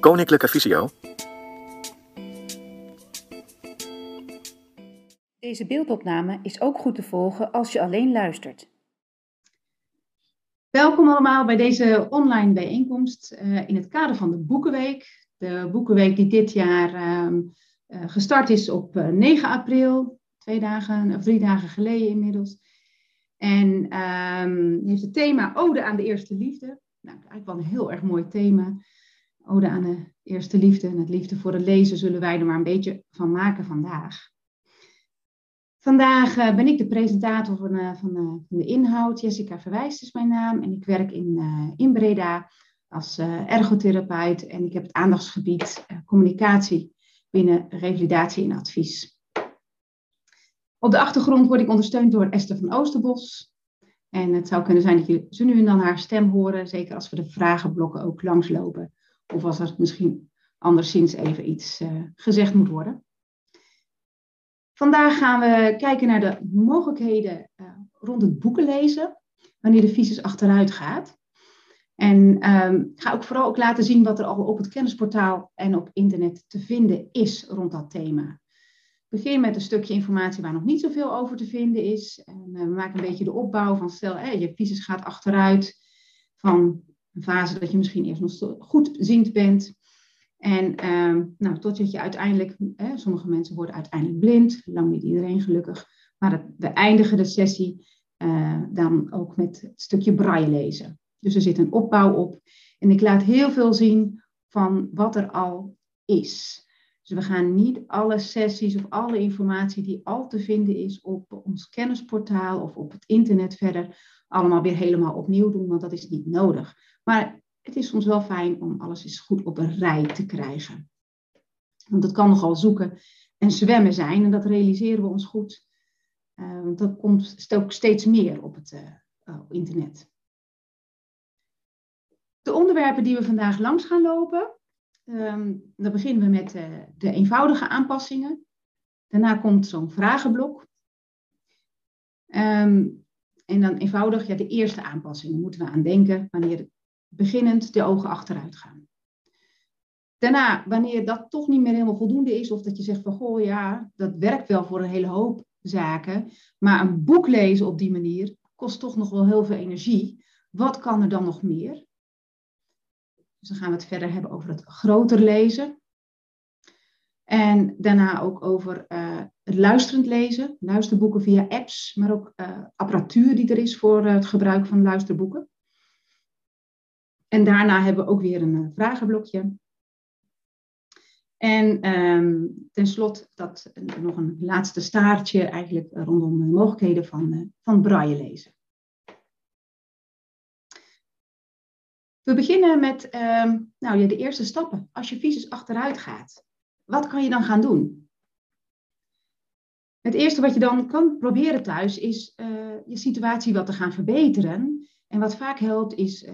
Koninklijke Visio. Deze beeldopname is ook goed te volgen als je alleen luistert. Welkom allemaal bij deze online bijeenkomst uh, in het kader van de Boekenweek. De Boekenweek die dit jaar uh, uh, gestart is op 9 april, twee dagen of drie dagen geleden inmiddels. En um, heeft het thema Ode aan de Eerste Liefde. Nou, eigenlijk wel een heel erg mooi thema. Ode aan de Eerste Liefde en het liefde voor het lezen zullen wij er maar een beetje van maken vandaag. Vandaag uh, ben ik de presentator van, uh, van, uh, van, de inhoud. Jessica Verwijst is mijn naam en ik werk in, in Breda als ergotherapeut en ik heb het aandachtsgebied communicatie binnen revalidatie en advies. Op de achtergrond word ik ondersteund door Esther van Oosterbos. En het zou kunnen zijn dat jullie zo nu en dan haar stem horen, zeker als we de vragenblokken ook langslopen. Of als er misschien anderszins even iets gezegd moet worden. Vandaag gaan we kijken naar de mogelijkheden uh, rond het boeken lezen, wanneer de visus achteruit gaat. En um, ga ook vooral ook laten zien wat er al op het kennisportaal en op internet te vinden is rond dat thema. Ik begin met een stukje informatie waar nog niet zoveel over te vinden is. En, uh, we maken een beetje de opbouw van stel, je visus gaat achteruit van een fase dat je misschien eerst nog goed ziend bent en um, nou, totdat je uiteindelijk, sommige mensen worden uiteindelijk blind, lang niet iedereen gelukkig, maar we eindigen de sessie uh, dan ook met het stukje braille lezen. Dus er zit een opbouw op en ik laat heel veel zien van wat er al is. Dus we gaan niet alle sessies of alle informatie die al te vinden is op ons kennisportaal of op het internet verder allemaal weer helemaal opnieuw doen, want dat is niet nodig. Maar het is soms wel fijn om alles eens goed op een rij te krijgen. Want het kan nogal zoeken en zwemmen zijn en dat realiseren we ons goed. Uh, want dat komt ook steeds meer op het uh, internet. De onderwerpen die we vandaag langs gaan lopen, um, dan beginnen we met uh, de eenvoudige aanpassingen. Daarna komt zo'n vragenblok. Um, en dan eenvoudig, ja, de eerste aanpassingen moeten we aan denken wanneer beginnend de ogen achteruit gaan. Daarna, wanneer dat toch niet meer helemaal voldoende is, of dat je zegt van goh ja, dat werkt wel voor een hele hoop zaken, maar een boek lezen op die manier kost toch nog wel heel veel energie. Wat kan er dan nog meer? Dus dan gaan we het verder hebben over het groter lezen. En daarna ook over uh, het luisterend lezen, luisterboeken via apps, maar ook uh, apparatuur die er is voor uh, het gebruik van luisterboeken. En daarna hebben we ook weer een eh, vragenblokje. En um, tenslotte dat, nog een laatste staartje eigenlijk rondom de mogelijkheden van, uh, van braille lezen. We beginnen met um, nou, ja, de eerste stappen. Als je visus achteruit gaat, wat kan je dan gaan doen? Het eerste wat je dan kan proberen thuis is uh, je situatie wat te gaan verbeteren. En wat vaak helpt is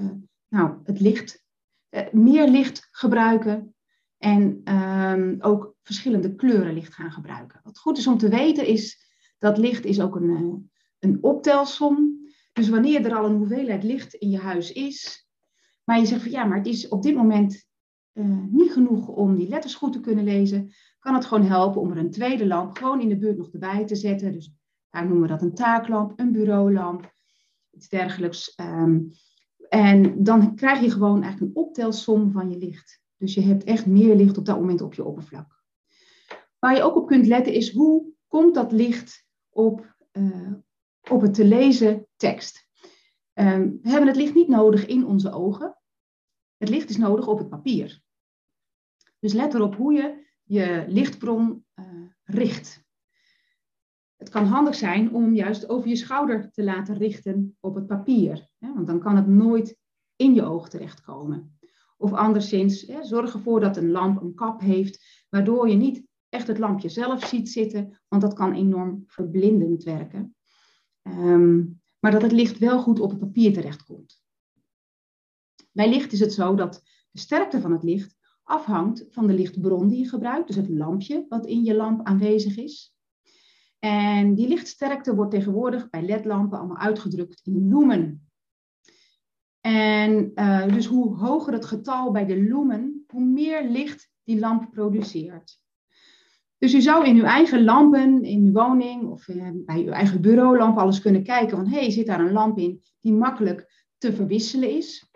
nou, het licht, eh, meer licht gebruiken en um, ook verschillende kleuren licht gaan gebruiken. Wat goed is om te weten is dat licht is ook een, uh, een optelsom. Dus wanneer er al een hoeveelheid licht in je huis is, maar je zegt van ja, maar het is op dit moment uh, niet genoeg om die letters goed te kunnen lezen, kan het gewoon helpen om er een tweede lamp gewoon in de buurt nog erbij te zetten. Dus daar noemen we dat een taaklamp, een bureaulamp, iets dergelijks. Um, en dan krijg je gewoon eigenlijk een optelsom van je licht. Dus je hebt echt meer licht op dat moment op je oppervlak. Waar je ook op kunt letten is hoe komt dat licht op, uh, op het te lezen tekst. Um, we hebben het licht niet nodig in onze ogen. Het licht is nodig op het papier. Dus let erop hoe je je lichtbron uh, richt. Het kan handig zijn om juist over je schouder te laten richten op het papier. Hè, want dan kan het nooit in je oog terechtkomen. Of anderszins, hè, zorg ervoor dat een lamp een kap heeft, waardoor je niet echt het lampje zelf ziet zitten, want dat kan enorm verblindend werken. Um, maar dat het licht wel goed op het papier terechtkomt. Bij licht is het zo dat de sterkte van het licht afhangt van de lichtbron die je gebruikt, dus het lampje wat in je lamp aanwezig is. En die lichtsterkte wordt tegenwoordig bij ledlampen allemaal uitgedrukt in lumen. En uh, dus hoe hoger het getal bij de lumen, hoe meer licht die lamp produceert. Dus u zou in uw eigen lampen, in uw woning of eh, bij uw eigen bureaulamp alles kunnen kijken van hé, hey, zit daar een lamp in die makkelijk te verwisselen is?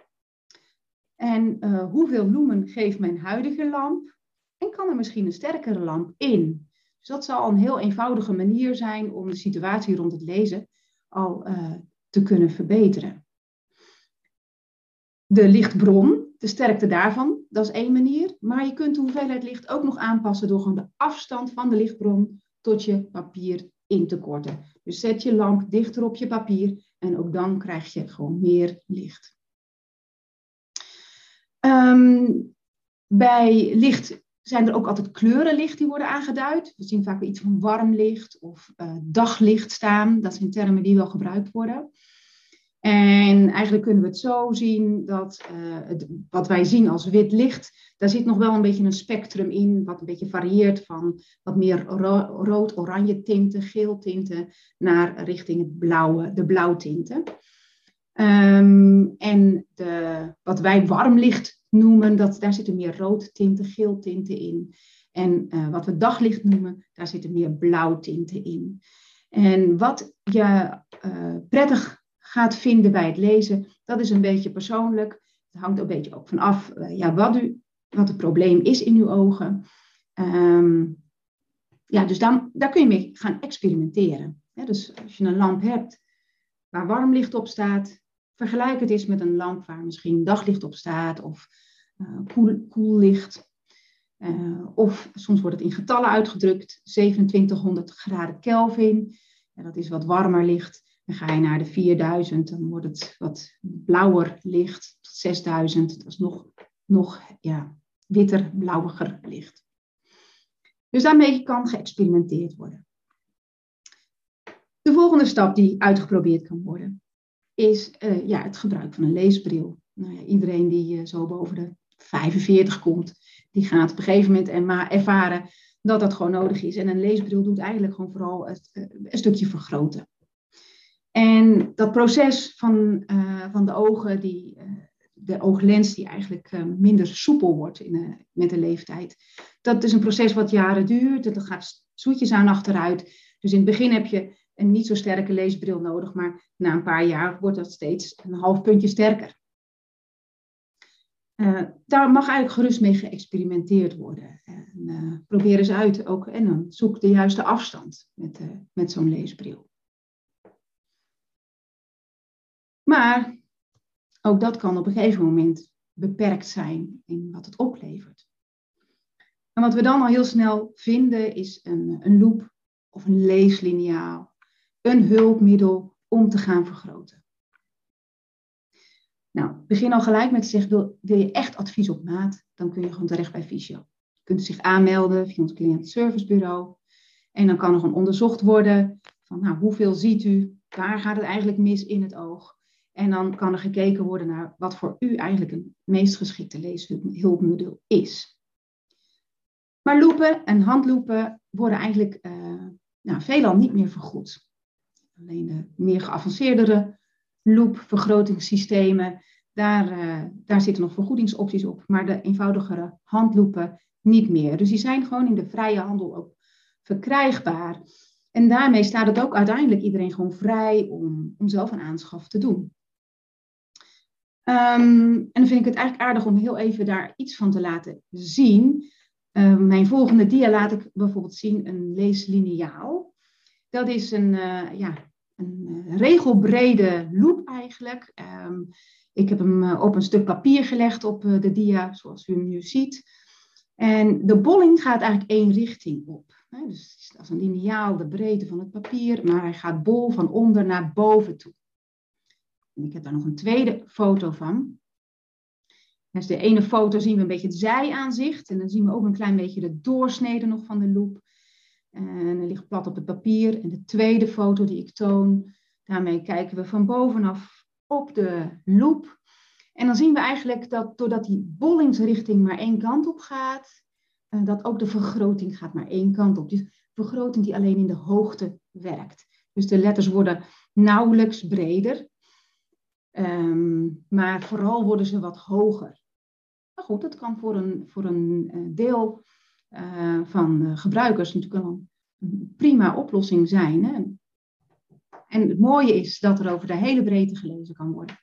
En uh, hoeveel lumen geeft mijn huidige lamp? En kan er misschien een sterkere lamp in? Dus dat zal een heel eenvoudige manier zijn om de situatie rond het lezen al uh, te kunnen verbeteren. De lichtbron, de sterkte daarvan, dat is één manier. Maar je kunt de hoeveelheid licht ook nog aanpassen door gewoon de afstand van de lichtbron tot je papier in te korten. Dus zet je lamp dichter op je papier en ook dan krijg je gewoon meer licht. Um, bij licht zijn er ook altijd kleurenlicht die worden aangeduid. We zien vaak iets van warm licht of uh, daglicht staan. Dat zijn termen die wel gebruikt worden. En eigenlijk kunnen we het zo zien dat het, wat wij zien als wit licht, daar zit nog wel een beetje een spectrum in, wat een beetje varieert van wat meer ro rood-oranje tinten, geel tinten, naar richting het blauwe, de blauwtinten. Um, en de, wat wij warm licht noemen, dat, daar zitten meer roodtinten, geeltinten in. En uh, wat we daglicht noemen, daar zitten meer blauwtinten in. En wat je uh, prettig gaat vinden bij het lezen, dat is een beetje persoonlijk. Het hangt een beetje ook vanaf uh, ja, wat, u, wat het probleem is in uw ogen. Um, ja, dus dan, daar kun je mee gaan experimenteren. dus als je een lamp hebt waar warm licht op staat, vergelijk het eens met een lamp waar misschien daglicht op staat of uh, koel, licht. Uh, of soms wordt het in getallen uitgedrukt, 2700 graden Kelvin. Dat is wat warmer licht. Dan ga je naar de 4000, dan wordt het wat blauwer licht, tot 6000. Dat is nog, nog ja, witter, blauwiger licht. Dus daarmee kan geëxperimenteerd worden. De volgende stap die uitgeprobeerd kan worden, is uh, ja, het gebruik van een leesbril. Nou ja, iedereen die uh, zo boven de 45 komt, die gaat op een gegeven moment ervaren dat dat gewoon nodig is. En een leesbril doet eigenlijk gewoon vooral het, uh, een stukje vergroten. En dat proces van, van de ogen, die, de ooglens die eigenlijk minder soepel wordt in, met de leeftijd, dat is een proces wat jaren duurt. Dat gaat zoetjes aan achteruit. Dus in het begin heb je een niet zo sterke leesbril nodig, maar na een paar jaar wordt dat steeds een half puntje sterker. Uh, daar mag eigenlijk gerust mee geëxperimenteerd worden. En, uh, probeer eens uit ook, en dan zoek de juiste afstand met, uh, met zo'n leesbril. Maar ook dat kan op een gegeven moment beperkt zijn in wat het oplevert. En wat we dan al heel snel vinden is een, een loop of een leesliniaal een hulpmiddel om te gaan vergroten. Nou, begin al gelijk met te zeggen, wil, je echt advies op maat, dan kun je gewoon terecht bij Visio. Je kunt zich aanmelden via ons cliëntenservicebureau. En dan kan er gewoon onderzocht worden van nou, hoeveel ziet u, waar gaat het eigenlijk mis in het oog. En dan kan er gekeken worden naar wat voor u eigenlijk een meest geschikte leeshulpmiddel is. Maar loepen en handloepen worden eigenlijk uh, nou, veelal niet meer vergoed. Alleen de meer geavanceerdere loopvergrotingssystemen, daar, uh, daar zitten nog vergoedingsopties op, maar de eenvoudigere handloepen niet meer. Dus die zijn gewoon in de vrije handel ook verkrijgbaar. En daarmee staat het ook uiteindelijk iedereen gewoon vrij om, om zelf een aanschaf te doen. Um, en dan vind ik het eigenlijk aardig om heel even daar iets van te laten zien. Uh, mijn volgende dia laat ik bijvoorbeeld zien een leesliniaal. Dat is een, uh, ja, een eh, regelbrede loop eigenlijk. Um, ik heb hem eh, op een stuk papier gelegd op eh, de dia, zoals u hem nu ziet. En de bolling gaat eigenlijk één richting op. Dus als een lineaal de breedte van het papier, maar hij gaat bol van onder naar boven toe. En ik heb daar nog een tweede foto van. Dus de ene foto zien we een beetje het zijaanzicht. En dan zien we ook een klein beetje de doorsnede nog van de loop. En hij ligt plat op het papier. En de tweede foto die ik toon, daarmee kijken we van bovenaf op de loop. En dan zien we eigenlijk dat doordat die bollingsrichting maar één kant op gaat, eh, dat ook de vergroting gaat maar één kant op. Dus vergroting die alleen in de hoogte werkt. Dus de letters worden nauwelijks breder, um, maar vooral worden ze wat hoger. Maar goed, dat kan voor een, voor een eh, deel uh, van gebruikers natuurlijk een prima oplossing zijn. Hè? En het mooie is dat er over de hele breedte gelezen kan worden.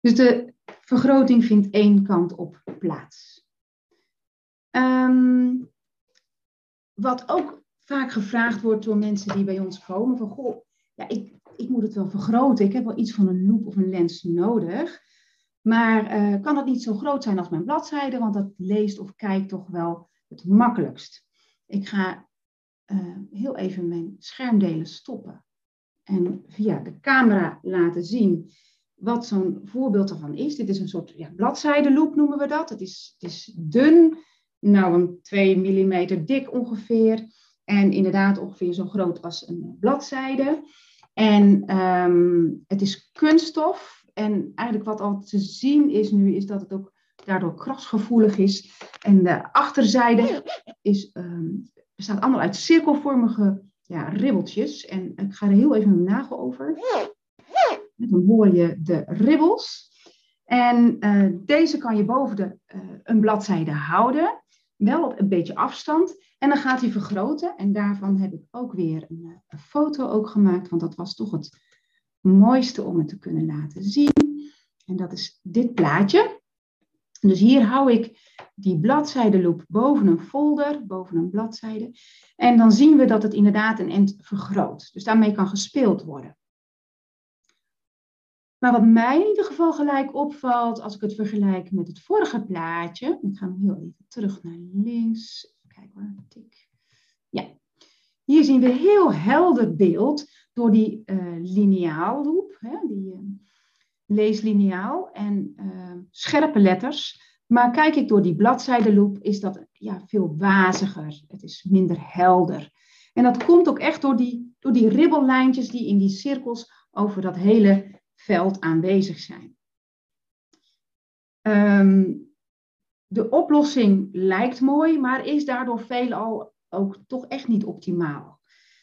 Dus de vergroting vindt één kant op plaats. Um, wat ook vaak gevraagd wordt door mensen die bij ons komen, van goh, ja, ik, ik moet het wel vergroten. Ik heb wel iets van een loop of een lens nodig. Maar uh, kan dat niet zo groot zijn als mijn bladzijde? Want dat leest of kijkt toch wel het makkelijkst. Ik ga uh, heel even mijn schermdelen stoppen. En via de camera laten zien wat zo'n voorbeeld ervan is. Dit is een soort ja, bladzijdeloop noemen we dat. Het is, het is dun, nou een 2 mm dik ongeveer. En inderdaad ongeveer zo groot als een bladzijde. En um, het is kunststof. En eigenlijk wat al te zien is nu, is dat het ook daardoor krasgevoelig is. En de achterzijde is, um, bestaat allemaal uit cirkelvormige ja, ribbeltjes. En ik ga er heel even mijn nagel over. Dan hoor je de ribbels. En uh, deze kan je boven de, uh, een bladzijde houden. Wel op een beetje afstand. En dan gaat hij vergroten. En daarvan heb ik ook weer een, eh, een foto ook gemaakt. Want dat was toch het mooiste om het te kunnen laten zien. En dat is dit plaatje. Dus hier hou ik die bladzijdeloop boven een folder, boven een bladzijde. En dan zien we dat het inderdaad een end vergroot. Dus daarmee kan gespeeld worden. Maar wat mij in ieder geval gelijk opvalt, als ik het vergelijk met het vorige plaatje. Ik ga nog heel even terug naar links. Kijk hoor, tik. Ja. Hier zien we heel helder beeld door die uh, lineaalloop, hè, die uh, leeslineaal en uh, scherpe letters. Maar kijk ik door die bladzijdeloop, is dat ja, veel waziger. Het is minder helder. En dat komt ook echt door die, door die ribbellijntjes die in die cirkels over dat hele veld aanwezig zijn. Um, de oplossing lijkt mooi, maar is daardoor veelal ook toch echt niet optimaal.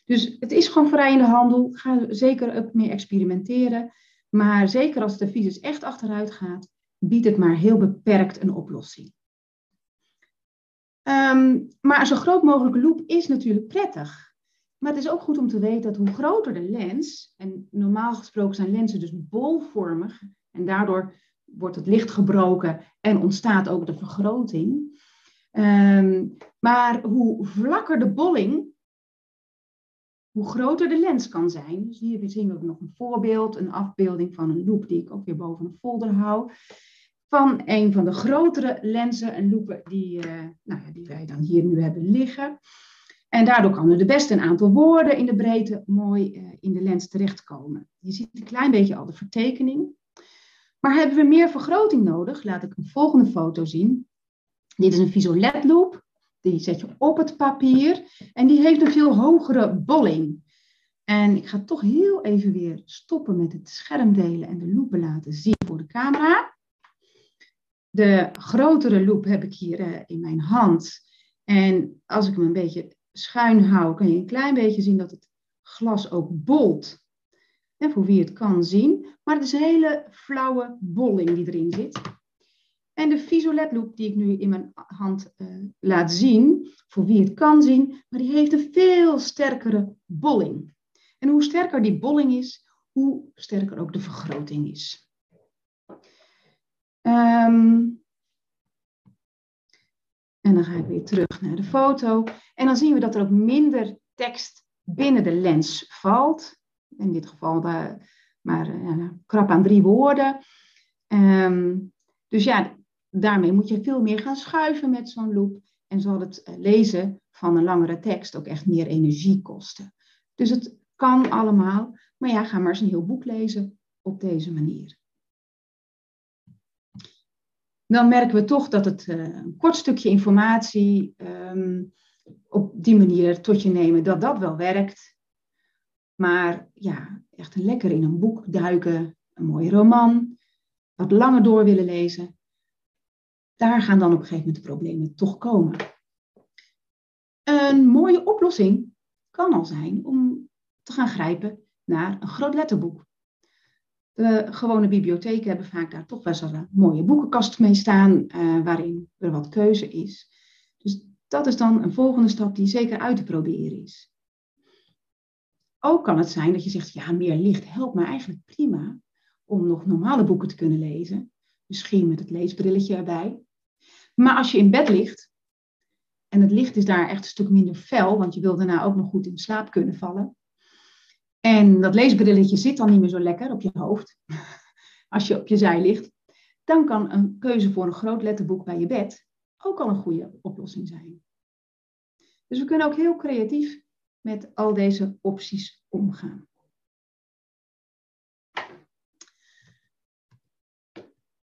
Dus het is gewoon vrij in de handel. Ga zeker ook mee experimenteren. Maar zeker als de visus echt achteruit gaat, biedt het maar heel beperkt een oplossing. Um, maar zo groot mogelijke loop is natuurlijk prettig. Maar het is ook goed om te weten dat hoe groter de lens, en normaal gesproken zijn lenzen dus bolvormig, en daardoor wordt het licht gebroken en ontstaat ook de vergroting. Um, maar hoe vlakker de bolling, hoe groter de lens kan zijn. Dus hier zien we ook nog een voorbeeld, een afbeelding van een loop die ik ook weer boven een folder hou. Van een van de grotere lenzen en loepen die, uh, nou die wij dan hier nu hebben liggen. En daardoor kan er de beste een aantal woorden in de breedte mooi uh, in de lens terechtkomen. Je ziet een klein beetje al de vertekening. Maar hebben we meer vergroting nodig? Laat ik een volgende foto zien. Dit is een visual loop. Die zet je op het papier. En die heeft een veel hogere bolling. En ik ga toch heel even weer stoppen met het schermdelen en de loop laten zien voor de camera. De grotere loop heb ik hier uh, in mijn hand. En als ik hem een beetje schuin hou, kan je een klein beetje zien dat het glas ook bolt. En voor wie het kan zien. Maar het is een hele flauwe bolling die erin zit. En de Visualet loop die ik nu in mijn hand uh, laat zien, voor wie het kan zien, maar die heeft een veel sterkere bolling. En hoe sterker die bolling is, hoe sterker ook de vergroting is. Um, en dan ga ik weer terug naar de foto. En dan zien we dat er ook minder tekst binnen de lens valt. In dit geval uh, maar uh, krap aan drie woorden. Um, dus ja, daarmee moet je veel meer gaan schuiven met zo'n loop. En zal het eh, lezen van een langere tekst ook echt meer energie kosten. Dus het kan allemaal. Maar ja, ga maar eens een heel boek lezen op deze manier dan merken we toch dat het uh, een kort stukje informatie um, op die manier tot je nemen, dat dat wel werkt. Maar ja, echt lekker in een boek duiken, een mooie roman, wat langer door willen lezen. Daar gaan dan op een gegeven moment de problemen toch komen. Een mooie oplossing kan al zijn om te gaan grijpen naar een groot letterboek. De gewone bibliotheken hebben vaak daar toch wel een mooie boekenkast mee staan, uh, waarin er wat keuze is. Dus dat is dan een volgende stap die zeker uit te proberen is. Ook kan het zijn dat je zegt, ja, meer licht helpt me eigenlijk prima om nog normale boeken te kunnen lezen. Misschien met het leesbrilletje erbij. Maar als je in bed ligt en het licht is daar echt een stuk minder fel, want je wil daarna ook nog goed in slaap kunnen vallen. En dat leesbrilletje zit dan niet meer zo lekker op je hoofd, als je op je zij ligt. Dan kan een keuze voor een groot letterboek bij je bed ook al een goede oplossing zijn. Dus we kunnen ook heel creatief met al deze opties omgaan.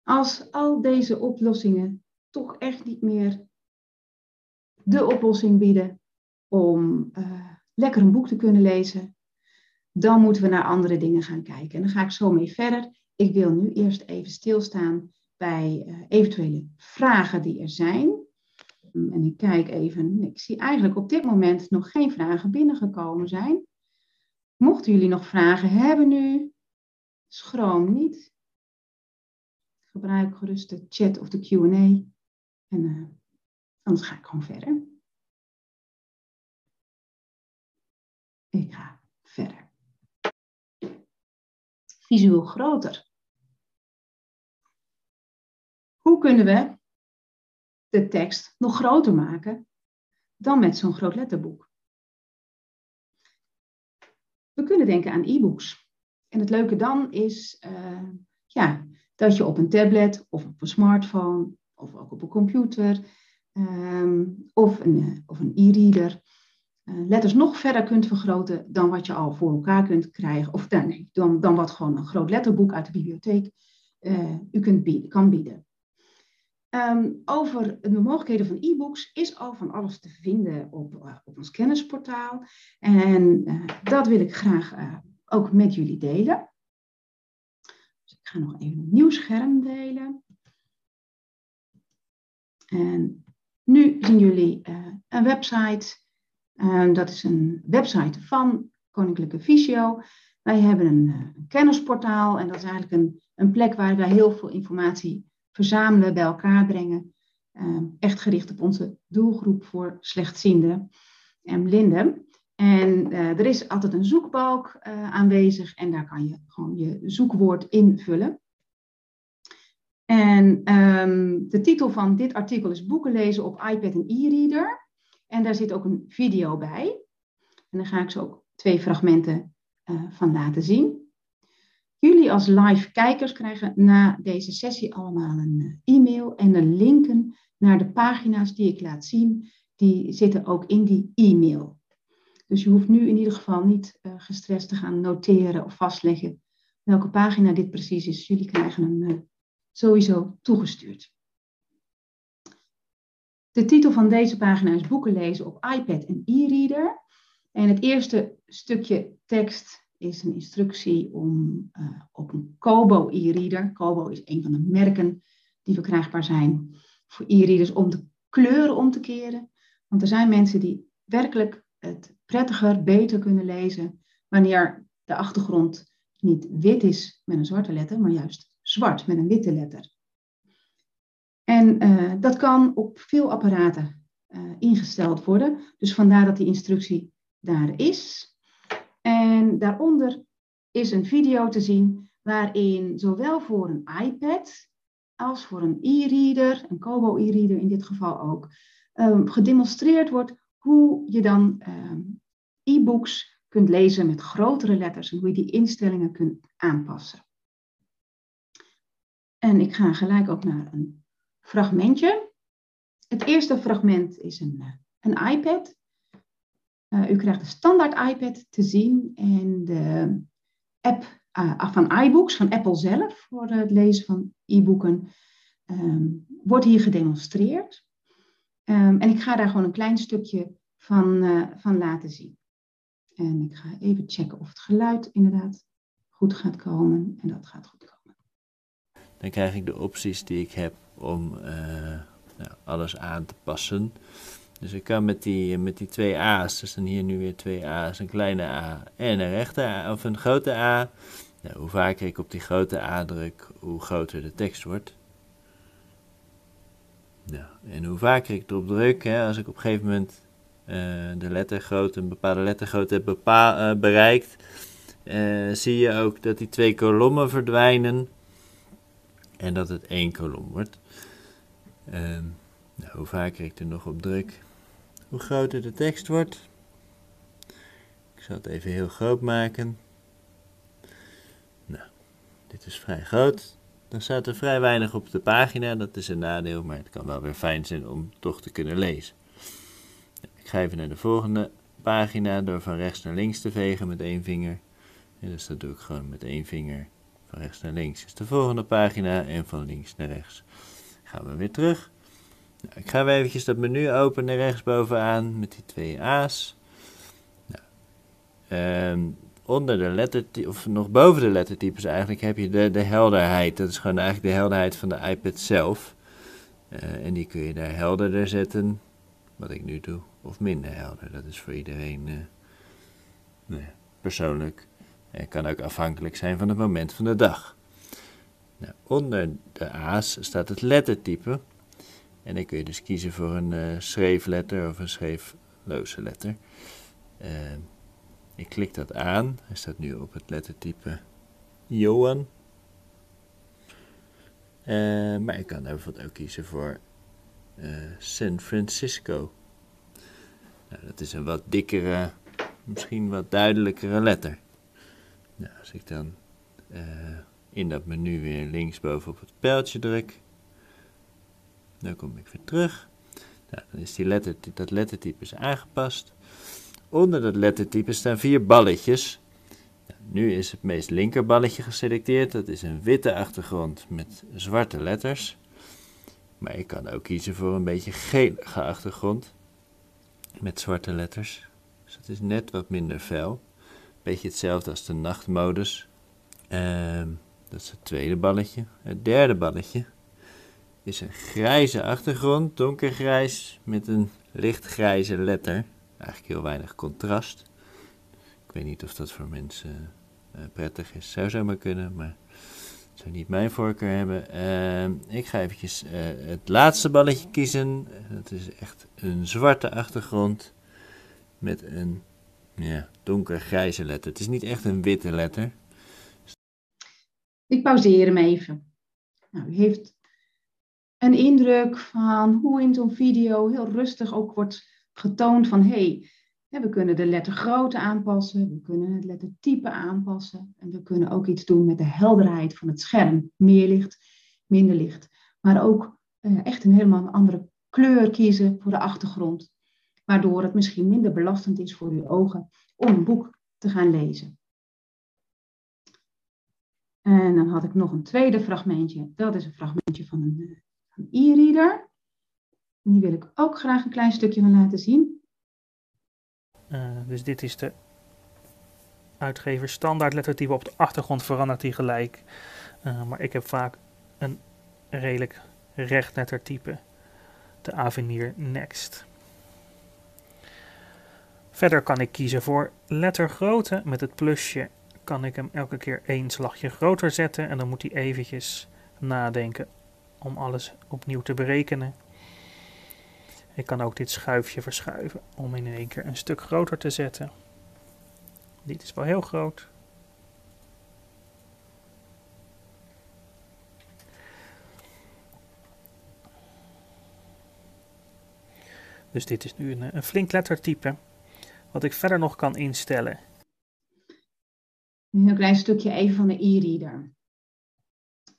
Als al deze oplossingen toch echt niet meer de oplossing bieden om uh, lekker een boek te kunnen lezen, dan moeten we naar andere dingen gaan kijken. En dan ga ik zo mee verder. Ik wil nu eerst even stilstaan bij uh, eventuele vragen die er zijn. En ik kijk even, ik zie eigenlijk op dit moment nog geen vragen binnengekomen zijn. Mochten jullie nog vragen hebben nu, schroom niet. Gebruik gerust de chat of de QA. En uh, anders ga ik gewoon verder. Ik ga verder. Visueel groter. Hoe kunnen we de tekst nog groter maken dan met zo'n groot letterboek? We kunnen denken aan e-books. En het leuke dan is uh, ja, dat je op een tablet of op een smartphone of ook op een computer um, of een, eh, of e-reader uh, letters nog verder kunt vergroten dan wat je al voor elkaar kunt krijgen. Of dan, dan, dan wat gewoon een groot letterboek uit de bibliotheek uh, u kunt bieden, kan bieden. Um, over de mogelijkheden van e-books is al van alles te vinden op, op ons kennisportaal. En dat wil ik graag ook met jullie delen. Dus ik ga nog even een nieuw scherm delen. En nu zien jullie uh, een website. Uh, dat is een website van Koninklijke Visio. Wij hebben een, uh, een, kennisportaal en dat is eigenlijk een, een plek waar wij heel veel informatie verzamelen, bij elkaar brengen. echt gericht op onze doelgroep voor slechtzienden en blinden. En uh, er is altijd een zoekbalk aanwezig en daar kan je gewoon je zoekwoord invullen. En um, de titel van dit artikel is Boeken lezen op iPad en e-reader. En daar zit ook een video bij. En daar ga ik zo ook twee fragmenten uh, van laten zien. Jullie als live kijkers krijgen na deze sessie allemaal een e-mail en de linken naar de pagina's die ik laat zien. Die zitten ook in die e-mail. Dus je hoeft nu in ieder geval niet uh, gestrest te gaan noteren of vastleggen welke pagina dit precies is. Jullie krijgen uh, sowieso toegestuurd. De titel van deze pagina is Boeken lezen op iPad en e-reader. En het eerste stukje tekst is een instructie om uh, op een Kobo e-reader. Kobo is een van de merken die verkrijgbaar zijn voor e-readers om de kleuren om te keren. Want er zijn mensen die werkelijk het prettiger, beter kunnen lezen wanneer de achtergrond niet wit is met een zwarte letter, maar juist zwart met een witte letter. En uh, dat kan op veel apparaten uh, ingesteld worden. Dus vandaar dat die instructie daar is. En daaronder is een video te zien waarin zowel voor een iPad als voor een e-reader, een Kobo e-reader in dit geval ook, um, gedemonstreerd wordt hoe je dan um, e-books kunt lezen met grotere letters en hoe je die instellingen kunt aanpassen. En ik ga gelijk ook naar een fragmentje. Het eerste fragment is een, eh, een iPad. Uh, u krijgt de standaard iPad te zien en de app uh, van iBooks, van Apple zelf, voor het lezen van e-boeken, um, wordt hier gedemonstreerd. Um, en ik ga daar gewoon een klein stukje van, van laten zien. En ik ga even checken of het geluid inderdaad goed gaat komen. En dat gaat goed komen dan krijg ik de opties die ik heb om uh, nou, alles aan te passen. Dus ik kan met die, met die twee A's, dus dan hier nu weer twee A's, een kleine A en een rechte A, of een grote A. Nou, hoe vaker ik op die grote A druk, hoe groter de tekst wordt. Nou, en hoe vaker ik erop druk, hè, als ik op een gegeven moment uh, de lettergrootte, een bepaalde lettergrootte heb bepa uh, bereikt, zie je ook dat die twee kolommen verdwijnen en dat het één kolom wordt. Ehm, nou, hoe vaker ik er nog op druk, hoe groter de tekst wordt. Ik zal het even heel groot maken. Nou, dit is vrij groot. Dan staat er vrij weinig op de pagina, dat is een nadeel, maar het kan wel weer fijn zijn om toch te kunnen lezen. Ik ga even naar de volgende pagina door van rechts naar links te vegen met één vinger. En dus dat doe ik gewoon met één vinger. Van rechts naar links is de volgende pagina en van links naar rechts. Gaan we weer terug. Nou, ik ga weer eventjes dat menu openen rechtsbovenaan met die twee A's. Nou, um, onder de lettertypes, of nog boven de lettertypes eigenlijk, heb je de, de helderheid. Dat is gewoon eigenlijk de helderheid van de iPad zelf. Uh, en die kun je daar helderder zetten, wat ik nu doe, of minder helder. Dat is voor iedereen uh, nee, persoonlijk. Het kan ook afhankelijk zijn van het moment van de dag. Nou, onder de A's staat het lettertype. En dan kun je dus kiezen voor een uh, schreefletter of een schreefloze letter. Uh, ik klik dat aan. Hij staat nu op het lettertype Johan. Uh, maar ik kan bijvoorbeeld ook kiezen voor San Francisco. Nou, dat is een wat dikkere, misschien wat duidelijkere letter. Als ik dan in dat menu weer linksboven op het pijltje druk, dan kom ik weer terug. Nou, dan is die letter, dat lettertype is aangepast. Onder dat lettertype staan vier balletjes. Nou, nu is het meest linker balletje geselecteerd. Dat is een witte achtergrond met zwarte letters. Maar ik kan ook kiezen voor een beetje gelige achtergrond met zwarte letters. Dus dat is net wat minder fel. Beetje hetzelfde als de nachtmodus. Uh, dat is het tweede balletje. Het derde balletje is een grijze achtergrond, donkergrijs, met een lichtgrijze letter. Eigenlijk heel weinig contrast. Ik weet niet of dat voor mensen uh, prettig is. Zou zomaar kunnen, maar zou niet mijn voorkeur hebben. Uh, ik ga eventjes uh, het laatste balletje kiezen. Dat is echt een zwarte achtergrond met een ja, donkergrijze letter. Het is niet echt een witte letter. Ik pauzeer hem even. Nou, u heeft een indruk van hoe in zo'n video heel rustig ook wordt getoond van hé, hey, we kunnen de lettergrootte aanpassen, we kunnen het lettertype aanpassen en we kunnen ook iets doen met de helderheid van het scherm. Meer licht, minder licht. Maar ook uh, echt een helemaal andere kleur kiezen voor de achtergrond, waardoor het misschien minder belastend is voor uw ogen om een boek te gaan lezen. En dan had ik nog een tweede fragmentje. Dat is een fragmentje van een, eh, e-reader. Die wil ik ook graag een klein stukje van laten zien. Uh, dus dit is de uitgever standaard lettertype. Op de achtergrond verandert die gelijk. Uh, maar ik heb vaak een redelijk recht lettertype. De Avenir Next. Verder kan ik kiezen voor lettergrootte met het plusje kan ik hem elke keer één slagje groter zetten en dan moet hij eventjes nadenken om alles opnieuw te berekenen. Ik kan ook dit schuifje verschuiven om in één keer een stuk groter te zetten. Dit is wel heel groot. Dus dit is nu een, een flink lettertype. Wat ik verder nog kan instellen een heel klein stukje even van de e-reader.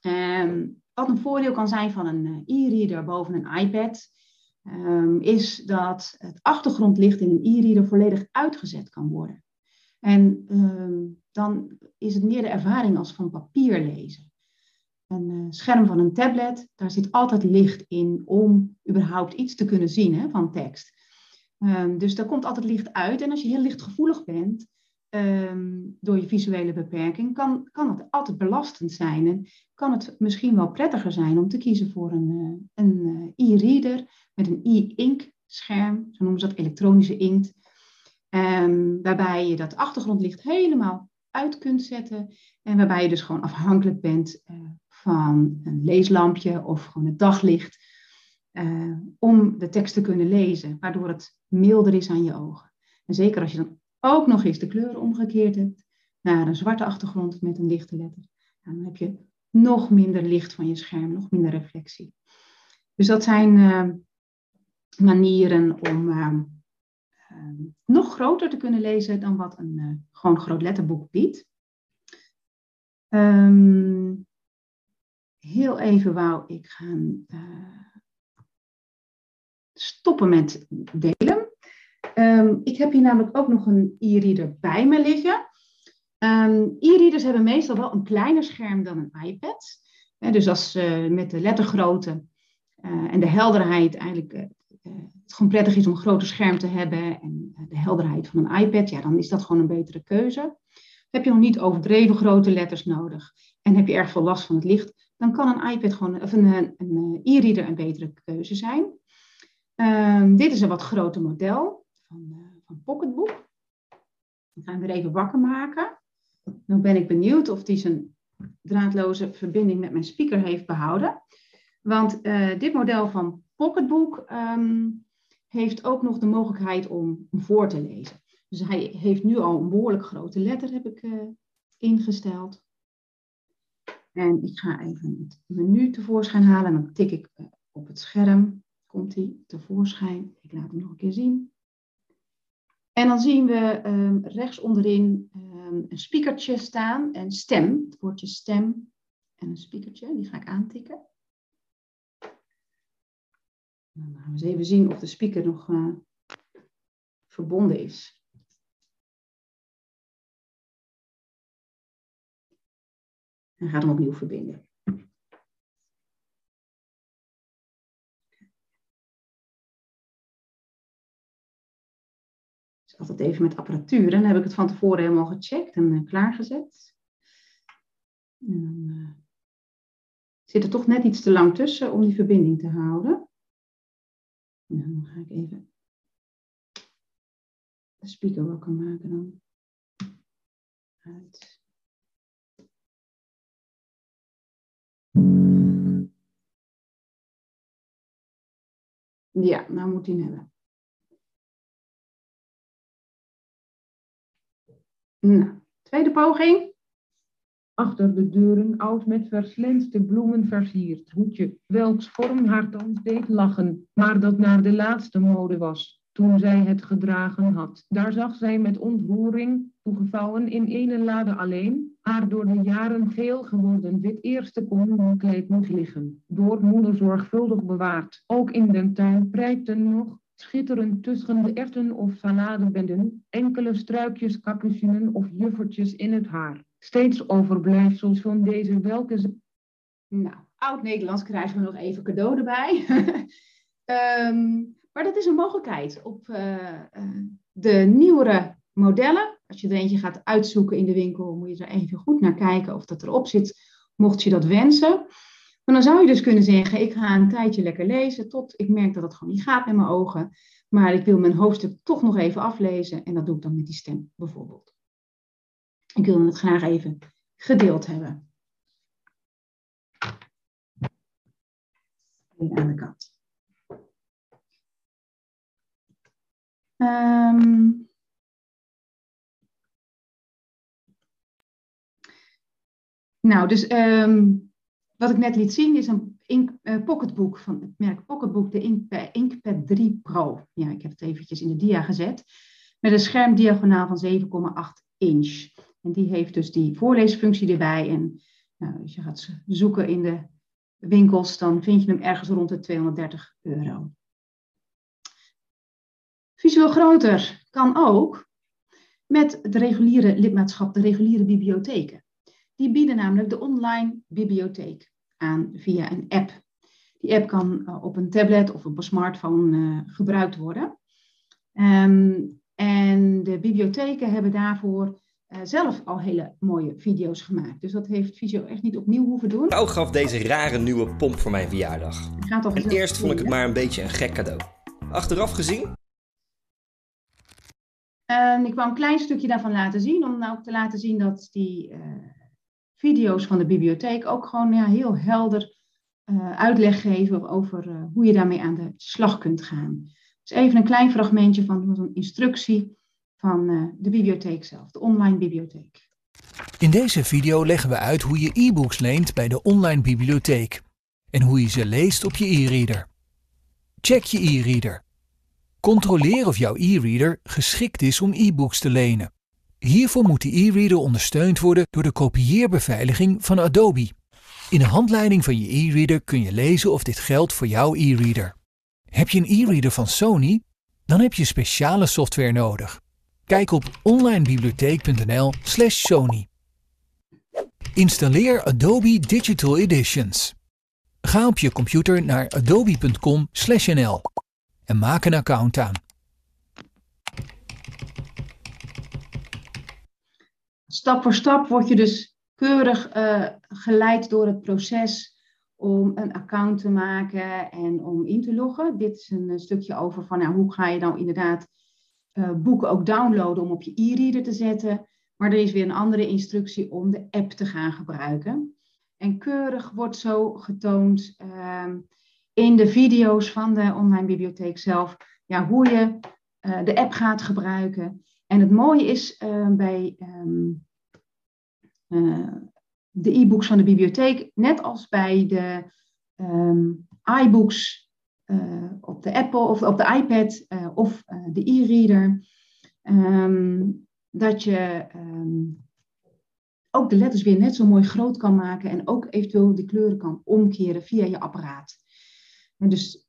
Um, wat een voordeel kan zijn van een eh, e-reader boven een iPad, um, is dat het achtergrondlicht in een e-reader volledig uitgezet kan worden. En um, dan is het meer de ervaring als van papier lezen. Een uh, scherm van een tablet, daar zit altijd licht in om überhaupt iets te kunnen zien hè, van tekst. Dus daar komt altijd licht uit. En als je heel lichtgevoelig bent, um, door je visuele beperking, kan, kan het altijd belastend zijn. En kan het misschien wel prettiger zijn om te kiezen voor een, uh, een uh, e-reader met een e-ink scherm, zo noemen ze dat elektronische inkt. Um, waarbij je dat achtergrondlicht helemaal uit kunt zetten. En waarbij je dus gewoon afhankelijk bent uh, van een leeslampje of gewoon het daglicht. Uh, om de tekst te kunnen lezen, waardoor het milder is aan je ogen. En zeker als je dan ook nog eens de kleuren omgekeerd hebt naar een zwarte achtergrond met een lichte letter, dan heb je nog minder licht van je scherm, nog minder reflectie. Dus dat zijn uh, manieren om uh, nog groter te kunnen lezen dan wat een uh, gewoon groot letterboek biedt. Um, heel even wou ik gaan stoppen met delen. Um, ik heb hier namelijk ook nog een e-reader bij me liggen. Um, e-readers hebben meestal wel een kleiner scherm dan een iPad. Dus als uh, met de lettergrootte uh, en de helderheid eigenlijk uh, het gewoon prettig is om een groter scherm te hebben en de helderheid van een iPad, ja, dan is dat gewoon een betere keuze. Heb je nog niet overdreven grote letters nodig en heb je erg veel last van het licht, dan kan een iPad gewoon, of een, een e-reader een betere keuze zijn. Um, dit is een wat groter model van, van Pocketbook. Ik ga hem weer even wakker maken. Nu ben ik benieuwd of hij zijn draadloze verbinding met mijn speaker heeft behouden. Want uh, dit model van Pocketbook um, heeft ook nog de mogelijkheid om, om, voor te lezen. Dus hij heeft nu al een behoorlijk grote letter, heb ik uh, ingesteld. En ik ga even het menu tevoorschijn halen en dan tik ik uh, op het scherm. Komt hij tevoorschijn. Ik laat hem nog een keer zien. En dan zien we um, rechts onderin um, een speakertje staan en stem, het woordje stem en een speakertje, die ga ik aantikken. Dan gaan we eens even zien of de speaker nog uh, verbonden is. En gaat hem opnieuw verbinden. Altijd even met apparatuur. En dan heb ik het van tevoren helemaal gecheckt en uh, klaargezet. En dan uh, zit er toch net iets te lang tussen om die verbinding te houden. En dan ga ik even de speaker wakker maken dan. Uit. Ja, nou moet hij hebben. Nou, tweede poging. Achter de deuren oud met verslensde bloemen versierd. Hoedje, welks vorm haar thans deed lachen, maar dat naar de laatste mode was, toen zij het gedragen had. Daar zag zij met ontroering, toegevouwen in ene lade alleen, haar door de jaren geel geworden wit eerste communiekleed moet liggen, door moeder zorgvuldig bewaard. Ook in den tuin prijkten nog schitterend tussen de erten of saladebedden, enkele struikjes, capucinen of juffertjes in het haar. Steeds overblijfsels van deze welke. Nou, oud-Nederlands krijgen we nog even cadeau erbij. um, maar dat is een mogelijkheid op uh, uh, de nieuwere modellen. Als je er eentje gaat uitzoeken in de winkel, moet je er even goed naar kijken of dat erop zit, mocht je dat wensen. Maar dan zou je dus kunnen zeggen, ik ga een tijdje lekker lezen tot ik merk dat het gewoon niet gaat met mijn ogen. Maar ik wil mijn hoofdstuk toch nog even aflezen en dat doe ik dan met die stem bijvoorbeeld. Ik wil het graag even gedeeld hebben. Aan de kant. Um, nou, dus um, wat ik net liet zien is een ink, uh, pocketboek van het merk Pocketbook, de Inkpad, Inkpad 3 Pro. Ja, ik heb het eventjes in de dia gezet. Met een schermdiagonaal van 7,8 inch. En die heeft dus die voorleesfunctie erbij. En nou, als je gaat zoeken in de winkels, dan vind je hem ergens rond de 230 euro. Visueel groter kan ook met de reguliere lidmaatschap, de reguliere bibliotheken. Die bieden namelijk de online bibliotheek aan via een app. Die app kan uh, op een tablet of op een smartphone uh, gebruikt worden. Um, en de bibliotheken hebben daarvoor uh, zelf al hele mooie video's gemaakt. Dus dat heeft Visio echt niet opnieuw hoeven doen. Ook gaf deze rare nieuwe pomp voor mijn verjaardag. En eerst vond ik het maar een beetje een gek cadeau. Achteraf gezien En ik wou een klein stukje daarvan laten zien, om nou te laten zien dat die uh, video's van de bibliotheek ook gewoon ja, heel helder uh, uitleg geven over uh, hoe je daarmee aan de slag kunt gaan. Dus even een klein fragmentje van een instructie van de bibliotheek zelf, de online bibliotheek. In deze video leggen we uit hoe je e-books leent bij de online bibliotheek en hoe je ze leest op je e-reader. Check je e-reader. Controleer of jouw e-reader geschikt is om e-books te lenen. Hiervoor moet de e-reader ondersteund worden door de kopieerbeveiliging van Adobe. In de handleiding van je e-reader kun je lezen of dit geldt voor jouw e-reader. Heb je een e-reader van Sony? Dan heb je speciale software nodig. Kijk op onlinebibliotheek.nl/sony. Installeer Adobe Digital Editions. Ga op je computer naar adobe.com/nl en maak een account aan. Stap voor stap word je dus keurig uh, geleid door het proces om een account te maken en om in te loggen. Dit is een stukje over van nou, hoe ga je nou inderdaad uh, boeken ook downloaden om op je e-reader te zetten. Maar er is weer een andere instructie om de app te gaan gebruiken. En keurig wordt zo getoond uh, in de video's van de online bibliotheek zelf ja, hoe je de app gaat gebruiken. En het mooie is uh, bij um, de e-books van de bibliotheek, net als bij de um, iBooks op de Apple of op de iPad of de e-reader, dat je ook de letters weer net zo mooi groot kan maken en ook eventueel de kleuren kan omkeren via je apparaat. Dus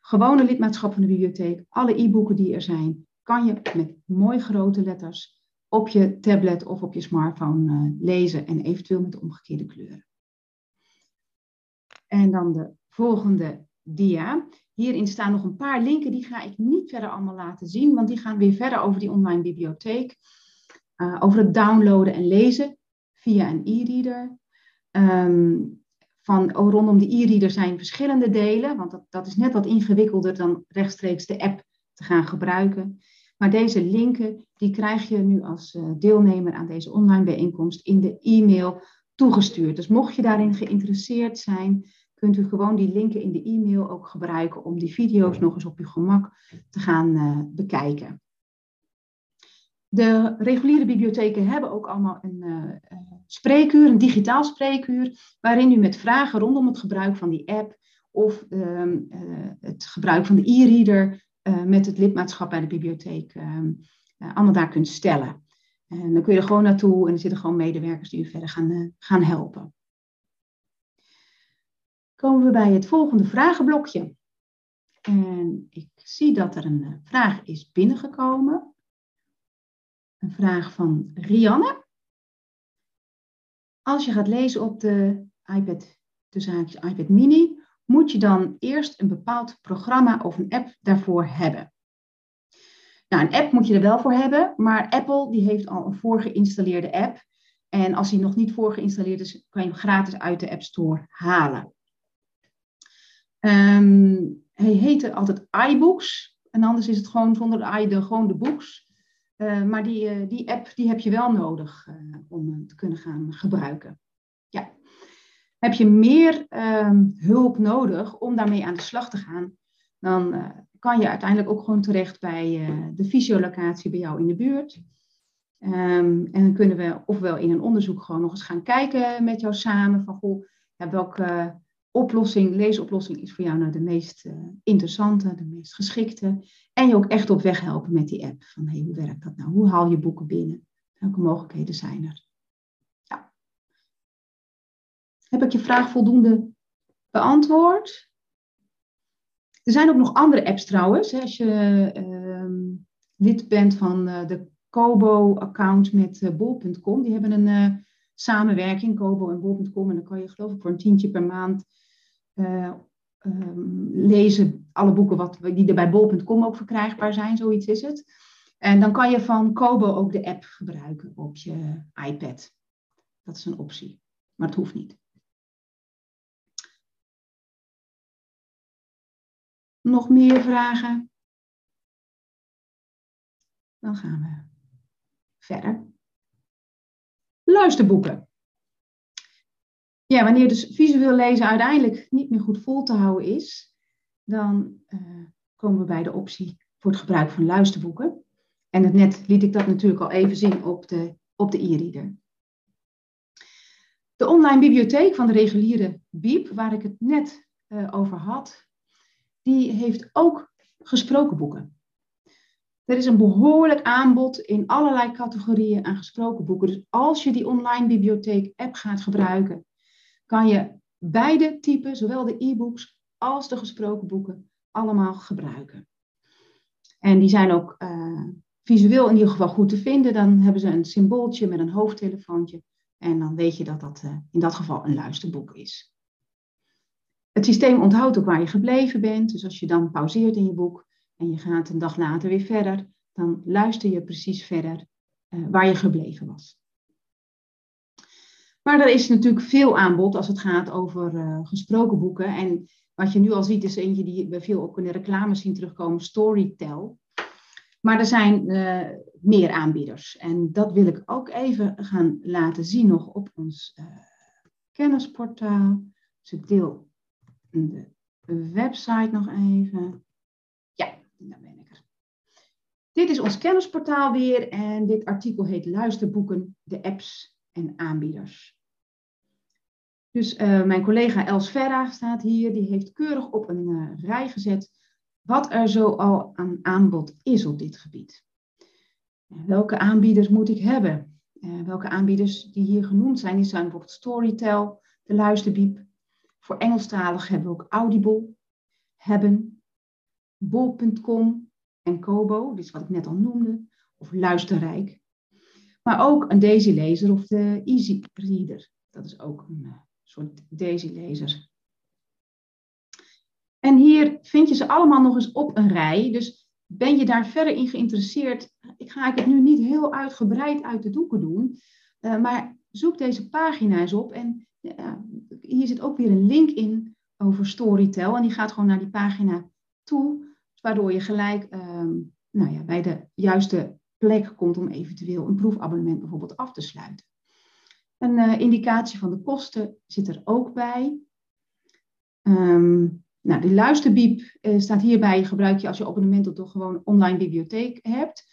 gewone lidmaatschap van de bibliotheek, alle e-boeken die er zijn, kan je met mooi grote letters op je tablet of op je smartphone uh, lezen en eventueel met de omgekeerde kleuren. En dan de volgende dia. Hierin staan nog een paar linken, die ga ik niet verder allemaal laten zien, want die gaan weer verder over die online bibliotheek. Uh, over het downloaden en lezen via een e-reader. Um, van oh, rondom de e-reader zijn verschillende delen, want dat, dat is net wat ingewikkelder dan rechtstreeks de app te gaan gebruiken. Maar deze linken, die krijg je nu als uh, deelnemer aan deze online bijeenkomst in de e-mail toegestuurd. Dus mocht je daarin geïnteresseerd zijn, kunt u gewoon die linken in de e-mail ook gebruiken om die video's nog eens op uw gemak te gaan uh, bekijken. De reguliere bibliotheken hebben ook allemaal een uh, spreekuur, een digitaal spreekuur, waarin u met vragen rondom het gebruik van die app of uh, het gebruik van de e-reader met het lidmaatschap bij de bibliotheek ehm, allemaal daar kunt stellen. En dan kun je er gewoon naartoe en er zitten gewoon medewerkers die u verder gaan, gaan helpen. Komen we bij het volgende vragenblokje. En ik zie dat er een vraag is binnengekomen een vraag van Rianne. Als je gaat lezen op de iPad, tussen haakjes iPad mini, moet je dan eerst een bepaald programma of een app daarvoor hebben. Nou, een app moet je er wel voor hebben, maar Apple die heeft al een voorgeïnstalleerde app. En als die nog niet voorgeïnstalleerd is, kan je hem gratis uit de App Store halen. Um, hij heette altijd iBooks. En anders is het gewoon zonder de i, de, gewoon de books. Uh, maar die, uh, die app die heb je wel nodig uh, om te kunnen gaan gebruiken. Heb je meer ehm, hulp nodig om daarmee aan de slag te gaan, dan kan je uiteindelijk ook gewoon terecht bij de fysiolocatie bij jou in de buurt. Um, en dan kunnen we ofwel in een onderzoek gewoon nog eens gaan kijken met jou samen van goh, ja, welke oplossing, leesoplossing is voor jou nou de meest uh, interessante, de meest geschikte. En je ook echt op weg helpen met die app. Van hey, hoe werkt dat nou? Hoe haal je boeken binnen? Welke mogelijkheden zijn er? Ja. Heb ik je vraag voldoende beantwoord? Er zijn ook nog andere apps trouwens. Als je uh, lid bent van uh, de Kobo-account met uh, bol.com. Die hebben een samenwerking, Kobo en bol.com. En dan kan je geloof ik voor een tientje per maand um, lezen alle boeken wat, die er bij bol.com ook verkrijgbaar zijn, zoiets is het. En dan kan je van Kobo ook de app gebruiken op je iPad. Dat is een optie, maar het hoeft niet. Nog meer vragen? dan gaan we verder. Luisterboeken. Ja, wanneer dus visueel lezen uiteindelijk niet meer goed vol te houden is, dan uh, komen we bij de optie voor het gebruik van luisterboeken. En het net liet ik dat natuurlijk al even zien op de, op de e-reader. De online bibliotheek van de reguliere BIEB, waar ik het net uh, over had, die heeft ook gesproken boeken. Er is een behoorlijk aanbod in allerlei categorieën aan gesproken boeken. Dus als je die online bibliotheek app gaat gebruiken, kan je beide typen, zowel de e-books als de gesproken boeken, allemaal gebruiken. En die zijn ook uh, visueel in ieder geval goed te vinden. Dan hebben ze een symbooltje met een hoofdtelefoontje. En dan weet je dat dat uh, in dat geval een luisterboek is. Het systeem onthoudt ook waar je gebleven bent. Dus als je dan pauzeert in je boek en je gaat een dag later weer verder, dan luister je precies verder uh, waar je gebleven was. Maar er is natuurlijk veel aanbod als het gaat over uh, gesproken boeken. En wat je nu al ziet is eentje die we veel ook in de reclames zien terugkomen, Storytel. Maar er zijn uh, meer aanbieders. En dat wil ik ook even gaan laten zien nog op ons kennisportaal. Dus ik deel de website nog even. Ja, daar ben ik er. Dit is ons kennisportaal weer en dit artikel heet Luisterboeken, de apps en aanbieders. Dus uh, mijn collega Els Verra staat hier, die heeft keurig op een uh, rij gezet wat er zo al aan aanbod is op dit gebied. Welke aanbieders moet ik hebben? Welke aanbieders die hier genoemd zijn, die zijn bijvoorbeeld Storytel, de Luisterbiep. Voor Engelstalig hebben we ook Audible, Hebben, Bol.com en Kobo, is wat ik net al noemde, of Luisterrijk. Maar ook een Daisy Lezer of de Easy Reader. Dat is ook een soort Daisy-lezer. En hier vind je ze allemaal nog eens op een rij. Dus ben je daar verder in geïnteresseerd? Ik ga het nu niet heel uitgebreid uit de doeken doen. Uh, maar zoek deze pagina's op. En hier zit ook weer een link in over Storytel. En die gaat gewoon naar die pagina toe. Waardoor je gelijk uh, nou ja, bij de juiste plek komt om eventueel een proefabonnement bijvoorbeeld af te sluiten. Een uh, indicatie van de kosten zit er ook bij. Um, nou, de luisterbiep uh, staat hierbij, gebruik je als je abonnement op de gewoon online bibliotheek hebt.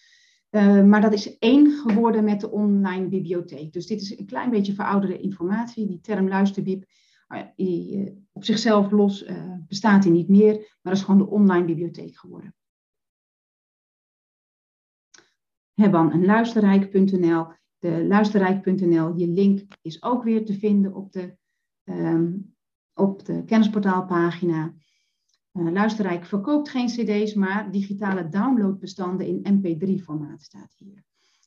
Uh, maar dat is één geworden met de online bibliotheek. Dus dit is een klein beetje verouderde informatie. Die term luisterbiep, die, op zichzelf los bestaat die niet meer, maar dat is gewoon de online bibliotheek geworden. Hebban en luisterrijk.nl de luisterrijk.nl. Je link is ook weer te vinden op de, um, op de kennisportaalpagina. Uh, Luisterrijk verkoopt geen cd's, maar digitale downloadbestanden in mp3-formaat staat hier.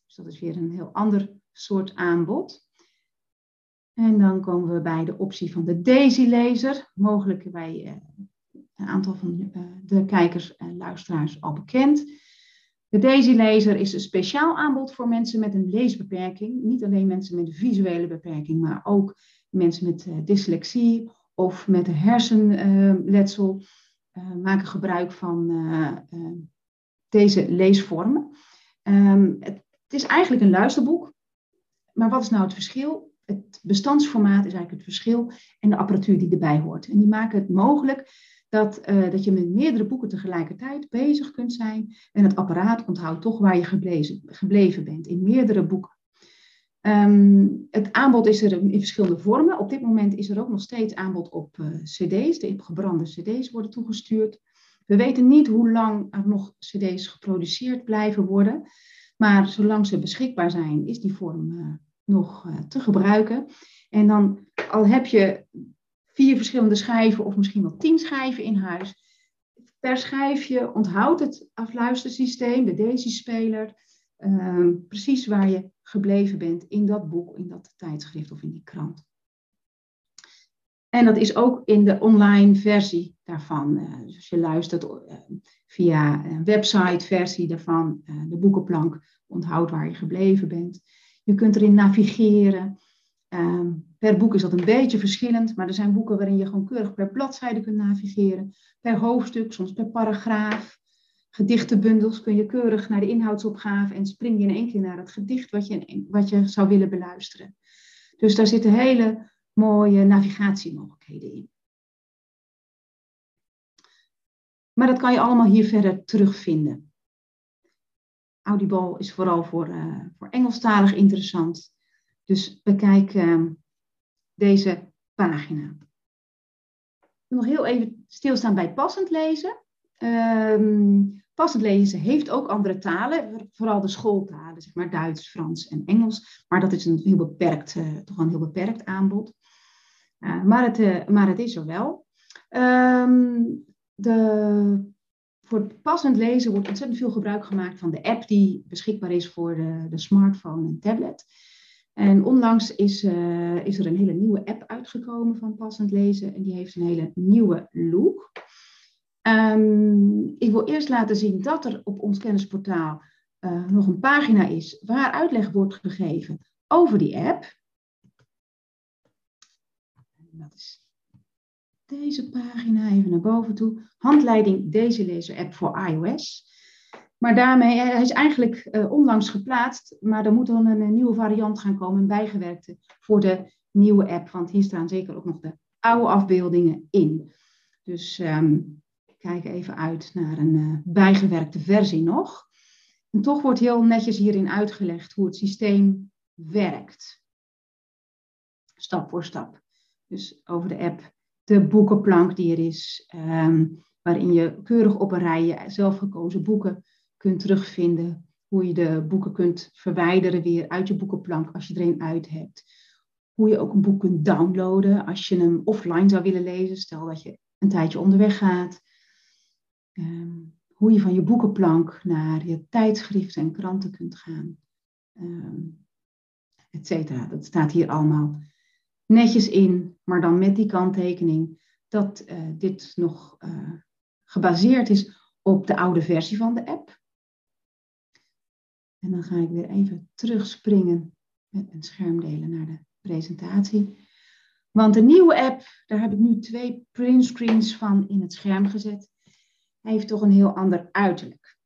Dus dat is weer een heel ander soort aanbod. En dan komen we bij de optie van de Daisy-lezer. Mogelijk bij uh, een aantal van uh, de kijkers en luisteraars al bekend. De Daisy-lezer is een speciaal aanbod voor mensen met een leesbeperking. Niet alleen mensen met een visuele beperking, maar ook mensen met dyslexie of met hersenletsel maken gebruik van uh, deze leesvormen. Um, het, is eigenlijk een luisterboek. Maar wat is nou het verschil? Het bestandsformaat is eigenlijk het verschil en de apparatuur die erbij hoort. En die maken het mogelijk dat, dat je met meerdere boeken tegelijkertijd bezig kunt zijn. En het apparaat onthoudt toch waar je gebleven, gebleven bent, in meerdere boeken. Um, het aanbod is er in verschillende vormen. Op dit moment is er ook nog steeds aanbod op uh, cd's. De gebrande cd's worden toegestuurd. We weten niet hoe lang er nog cd's geproduceerd blijven worden. Maar zolang ze beschikbaar zijn, is die vorm uh, nog te gebruiken. En dan, al heb je vier verschillende schijven of misschien wel tien schijven in huis. Per schijfje onthoudt het afluistersysteem, de Daisy-speler, uh, precies waar je gebleven bent in dat boek, in dat tijdschrift of in die krant. En dat is ook in de online versie daarvan. Uh, dus als je luistert uh, via een website versie daarvan, uh, de boekenplank onthoudt waar je gebleven bent. Je kunt erin navigeren. Um, per boek is dat een beetje verschillend, maar er zijn boeken waarin je gewoon keurig per bladzijde kunt navigeren, per hoofdstuk, soms per paragraaf. Gedichtenbundels kun je keurig naar de inhoudsopgave en spring je in één keer naar het gedicht wat je, wat je zou willen beluisteren. Dus daar zitten hele mooie navigatiemogelijkheden in. Maar dat kan je allemaal hier verder terugvinden. Audible is vooral voor, uh, voor Engelstalig interessant. Dus bekijk uh, deze pagina. Ik wil nog heel even stilstaan bij passend lezen. Um, passend lezen heeft ook andere talen, vooral de schooltalen, zeg maar Duits, Frans en Engels. Maar dat is een heel beperkt, uh, toch een heel beperkt aanbod. Uh, maar, het, uh, maar het is er wel. Um, de, voor passend lezen wordt ontzettend veel gebruik gemaakt van de app die beschikbaar is voor de, de smartphone en tablet. En onlangs is, is er een hele nieuwe app uitgekomen van passend lezen en die heeft een hele nieuwe look. Um, ik wil eerst laten zien dat er op ons kennisportaal uh, nog een pagina is waar uitleg wordt gegeven over die app. Dat is deze pagina even naar boven toe. Handleiding deze lezer app voor iOS. Maar daarmee, hij is eigenlijk uh, onlangs geplaatst, maar er moet dan een, nieuwe variant gaan komen, een bijgewerkte, voor de nieuwe app. Want hier staan zeker ook nog de oude afbeeldingen in. Dus um, kijk even uit naar een uh, bijgewerkte versie nog. En toch wordt heel netjes hierin uitgelegd hoe het systeem werkt. Stap voor stap. Dus over de app de boekenplank die er is, um, waarin je keurig op een rij je zelfgekozen boeken kunt terugvinden. Hoe je de boeken kunt verwijderen weer uit je boekenplank als je er een uit hebt. Hoe je ook een boek kunt downloaden als je hem offline zou willen lezen. Stel dat je een tijdje onderweg gaat. Um, hoe je van je boekenplank naar je tijdschriften en kranten kunt gaan. Um, et cetera. Dat staat hier allemaal netjes in, maar dan met die kanttekening dat uh, dit nog uh, gebaseerd is op de oude versie van de app. En dan ga ik weer even terugspringen met een schermdelen naar de presentatie. Want de nieuwe app, daar heb ik nu twee printscreens van in het scherm gezet. Heeft toch een heel ander uiterlijk.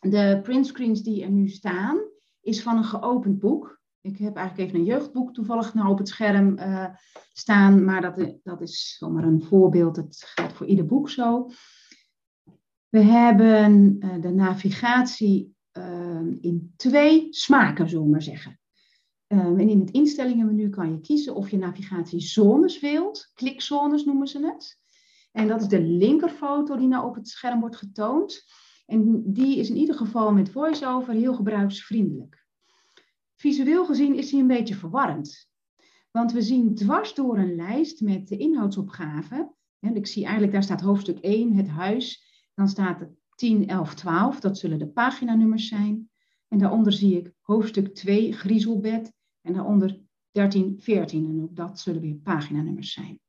De printscreens die er nu staan, is van een geopend boek. Ik heb eigenlijk even een jeugdboek toevallig nou op het scherm uh, staan, maar dat, dat is zomaar een voorbeeld. Het geldt voor ieder boek zo. We hebben uh, de navigatie uh, in twee smaken, zullen we maar zeggen. en in het instellingenmenu kan je kiezen of je navigatiezones wilt. Klikzones noemen ze het. En dat is de linkerfoto die nou op het scherm wordt getoond. En die is in ieder geval met voice-over heel gebruiksvriendelijk. Visueel gezien is hij een beetje verwarrend. Want we zien dwars door een lijst met de inhoudsopgaven. En ik zie eigenlijk, daar staat hoofdstuk 1, het huis. Dan staat er 10, 11, 12, dat zullen de paginanummers zijn. En daaronder zie ik hoofdstuk 2, griezelbed. En daaronder 13, 14. En ook dat zullen weer paginanummers zijn.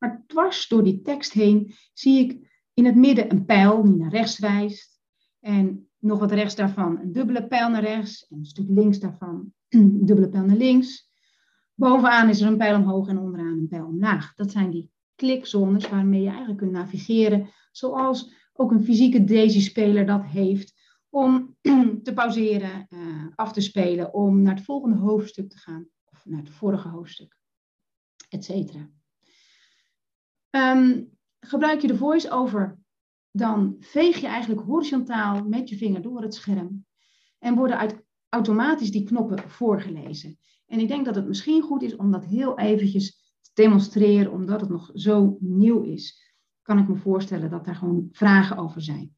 Maar dwars door die tekst heen zie ik in het midden een pijl die naar rechts wijst. En nog wat rechts daarvan een dubbele pijl naar rechts. En een stuk links daarvan een dubbele pijl naar links. Bovenaan is er een pijl omhoog en onderaan een pijl omlaag. Dat zijn die klikzones waarmee je eigenlijk kunt navigeren. Zoals ook een fysieke Daisy-speler dat heeft. Om te pauzeren, uh, af te spelen, om naar het volgende hoofdstuk te gaan. Of naar het vorige hoofdstuk, et cetera. Um, gebruik je de voice-over dan veeg je eigenlijk horizontaal met je vinger door het scherm en worden uit, automatisch die knoppen voorgelezen. En ik denk dat het misschien goed is om dat heel eventjes te demonstreren, omdat het nog zo nieuw is. Kan ik me voorstellen dat daar gewoon vragen over zijn.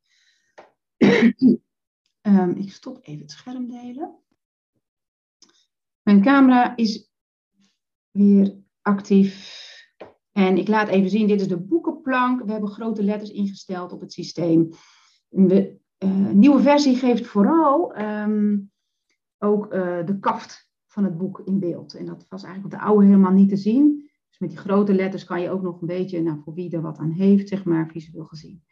um, ik stop even het scherm delen. Mijn camera is weer actief. En ik laat even zien, dit is de boekenplank. We hebben grote letters ingesteld op het systeem. De uh, nieuwe versie geeft vooral um, ook uh, de kaft van het boek in beeld. En dat was eigenlijk op de oude helemaal niet te zien. Dus met die grote letters kan je ook nog een beetje, nou, voor wie er wat aan heeft, zeg maar, visueel gezien.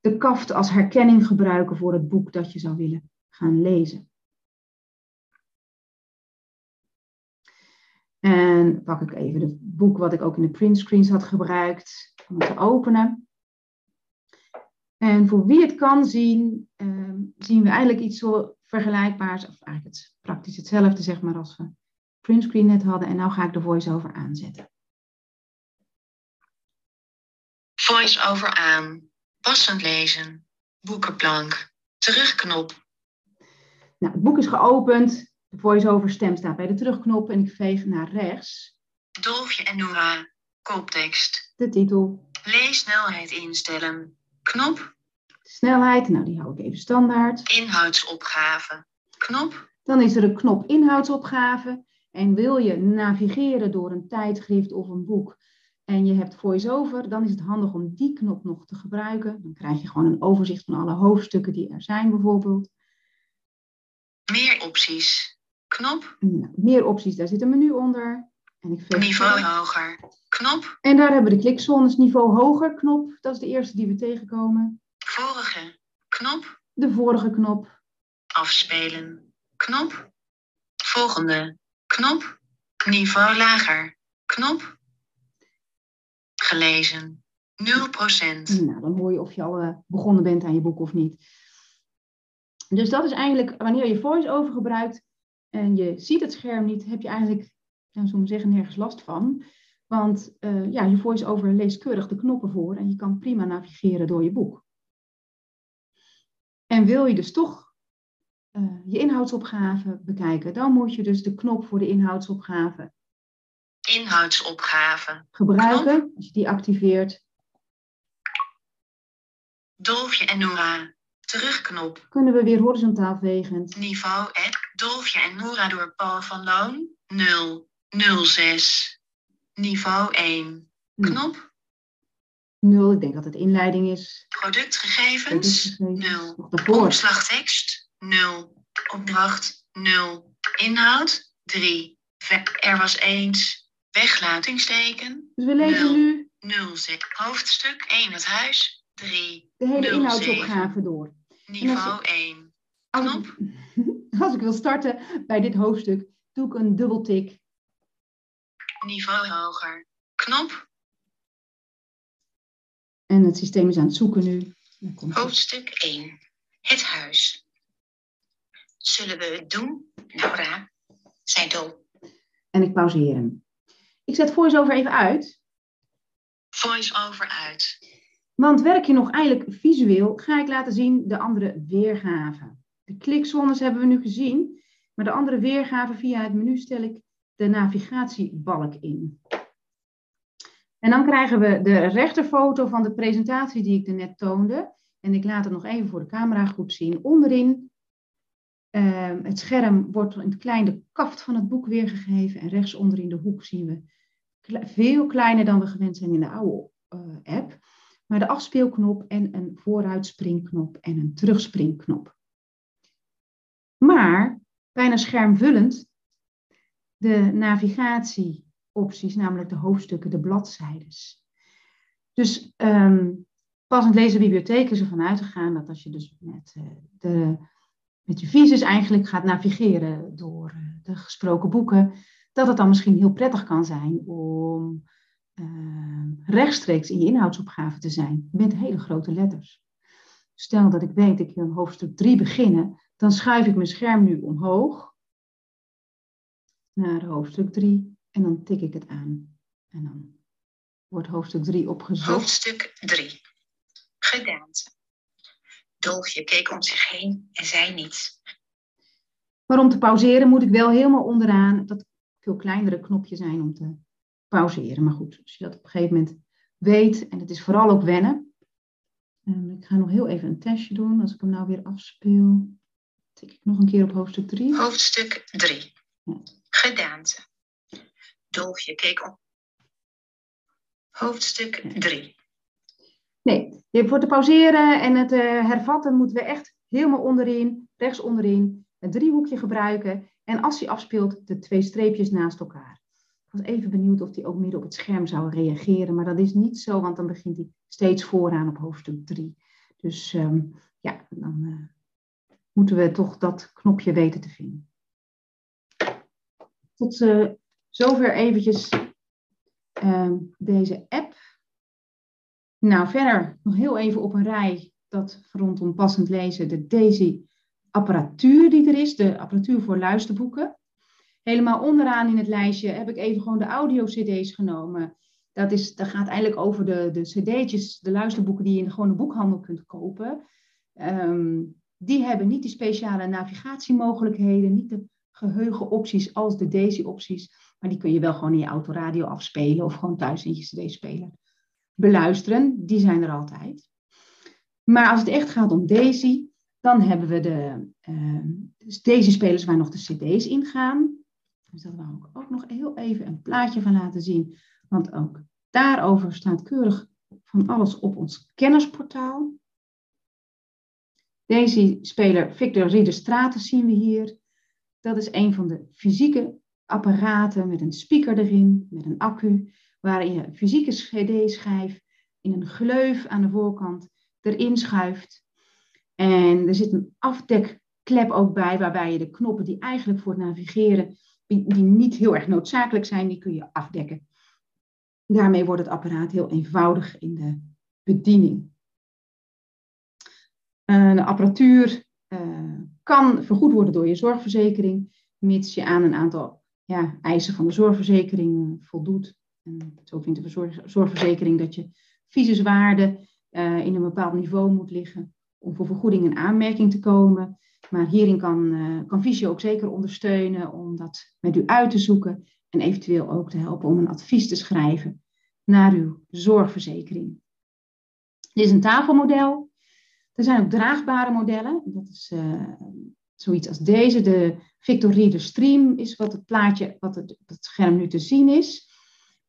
De kaft als herkenning gebruiken voor het boek dat je zou willen gaan lezen. En pak ik even het boek wat ik ook in de printscreens had gebruikt om het te openen. En voor wie het kan zien, ehm, zien we eigenlijk iets zo vergelijkbaars, of eigenlijk het, praktisch hetzelfde zeg maar als we printscreen net hadden. En nu ga ik de voice-over aanzetten. Voice-over aan. Passend lezen. Boekenplank. Terugknop. Nou, het boek is geopend. De voice-over stem staat bij de terugknop en ik veeg naar rechts. Dolfje en Nora. Koptekst. De titel. Leesnelheid instellen. Knop. Snelheid, nou die hou ik even standaard. Inhoudsopgave. Knop. Dan is er een knop inhoudsopgave. En wil je navigeren door een tijdschrift of een boek en je hebt voice-over, dan is het handig om die knop nog te gebruiken. Dan krijg je gewoon een overzicht van alle hoofdstukken die er zijn bijvoorbeeld. Meer opties. Knop. Nou, meer opties, daar zit een menu onder. En ik niveau hoger. Knop. En daar hebben we de klikzones niveau hoger knop. Dat is de eerste die we tegenkomen. Vorige. Knop. De vorige knop. Afspelen. Knop. Volgende. Knop. Niveau lager. Knop. Gelezen. 0%. Nou, dan hoor je of je al uh, begonnen bent aan je boek of niet. Dus dat is eigenlijk, wanneer je voice-over gebruikt en je ziet het scherm niet, heb je eigenlijk, nou, zo zeggen, nergens last van. Want uh, ja, je voice-over leest keurig de knoppen voor en je kan prima navigeren door je boek. En wil je dus toch uh, je inhoudsopgave bekijken, dan moet je dus de knop voor de inhoudsopgave Inhoudsopgave. Gebruiken, Knop. als je die activeert. Dolfje en Nora. Terugknop. Kunnen we weer horizontaal vegend. Niveau app. Dolfje en Nora door Paul van Loon. 0. 06. Niveau 1. Knop. 0, ik denk dat het inleiding is. Productgegevens. 0. Omslagtekst. 0. Opdracht. 0. Inhoud. 3. Er was eens. Weglatingsteken. Dus we lezen nu 0, hoofdstuk 1 het huis, 3. De hele inhoudsopgave door. Niveau 1. Knop. Als ik wil starten bij dit hoofdstuk, doe ik een dubbeltik. Niveau hoger. Knop. En het systeem is aan het zoeken nu. Hoofdstuk 1. Het huis. Zullen we het doen, Nora? Zij dol. En ik pauzeer hem. Ik zet voice-over even uit. Voice-over uit. Want werk je nog eigenlijk visueel, ga ik laten zien de andere weergaven. De klikzones hebben we nu gezien, maar de andere weergaven via het menu stel ik de navigatiebalk in. En dan krijgen we de rechterfoto van de presentatie die ik er net toonde. En ik laat het nog even voor de camera goed zien. Onderin uh, het scherm wordt in het kleine kaft van het boek weergegeven. En rechts onderin de hoek zien we veel kleiner dan we gewend zijn in de oude uh, app. Maar de afspeelknop en een vooruitspringknop en een terugspringknop. Maar bijna schermvullend de navigatieopties, namelijk de hoofdstukken, de bladzijdes. Dus um, passend lezen bibliotheek is ervan uitgegaan dat als je dus met, uh, de, met je visus eigenlijk gaat navigeren door uh, de gesproken boeken, dat het dan misschien heel prettig kan zijn om uh, rechtstreeks in je inhoudsopgave te zijn met hele grote letters. Stel dat ik weet, ik wil hoofdstuk 3 beginnen, dan schuif ik mijn scherm nu omhoog naar hoofdstuk 3 en dan tik ik het aan. En dan wordt hoofdstuk 3 opgezocht. Hoofdstuk 3. Gedaante. Dolfje keek om zich heen en zei niets. Maar om te pauzeren moet ik wel helemaal onderaan dat veel kleinere knopje zijn om te pauzeren. Maar goed, als je dat op een gegeven moment weet, en het is vooral ook wennen. En ik ga nog heel even een testje doen. Als ik hem nou weer afspeel, tik ik nog een keer op hoofdstuk 3. Hoofdstuk 3. Ja. Gedaante. Dolfje keek op. Hoofdstuk 3. Nee, voor te pauzeren en het uh, hervatten moeten we echt helemaal onderin, rechts onderin, het driehoekje gebruiken. En als hij afspeelt, de twee streepjes naast elkaar. Ik was even benieuwd of hij ook midden op het scherm zou reageren, maar dat is niet zo, want dan begint hij steeds vooraan op hoofdstuk 3. Dus um, ja, dan uh, moeten we toch dat knopje weten te vinden. Tot uh, zover eventjes uh, deze app. Nou, verder nog heel even op een rij dat rondom passend lezen de Daisy apparatuur die er is, de apparatuur voor luisterboeken. Helemaal onderaan in het lijstje heb ik even gewoon de audio-cd's genomen. Dat, is, dat gaat eigenlijk over de, de cd'tjes, de luisterboeken die je in de gewone boekhandel kunt kopen. Ehm, die hebben niet die speciale navigatiemogelijkheden, niet de geheugenopties als de Daisy-opties. Maar die kun je wel gewoon in je autoradio afspelen of gewoon thuis in je cd-speler beluisteren. Die zijn er altijd. Maar als het echt gaat om Daisy, dan hebben we de uh, Daisy-spelers waar nog de cd's in gaan. Dus dat wou ik ook nog heel even een plaatje van laten zien. Want ook daarover staat keurig van alles op ons kennisportaal. Deze speler Victor Rieder Straten zien we hier. Dat is een van de fysieke apparaten met een speaker erin, met een accu, waarin je een fysieke cd-schijf in een gleuf aan de voorkant erin schuift. En er zit een afdekklep ook bij, waarbij je de knoppen die eigenlijk voor het navigeren, die niet heel erg noodzakelijk zijn, die kun je afdekken. Daarmee wordt het apparaat heel eenvoudig in de bediening. Uh, de apparatuur uh, kan vergoed worden door je zorgverzekering, mits je aan een aantal ja, eisen van de zorgverzekering voldoet. En zo vindt de zorgverzekering dat je fysiswaarde uh, in een bepaald niveau moet liggen om voor vergoeding in aanmerking te komen. Maar hierin kan, uh, kan Visio ook zeker ondersteunen om dat met u uit te zoeken en eventueel ook te helpen om een advies te schrijven naar uw zorgverzekering. Dit is een tafelmodel. Er zijn ook draagbare modellen. Dat is uh, zoiets als deze. De Victor Reader Stream is wat het plaatje, wat het, het scherm nu te zien is.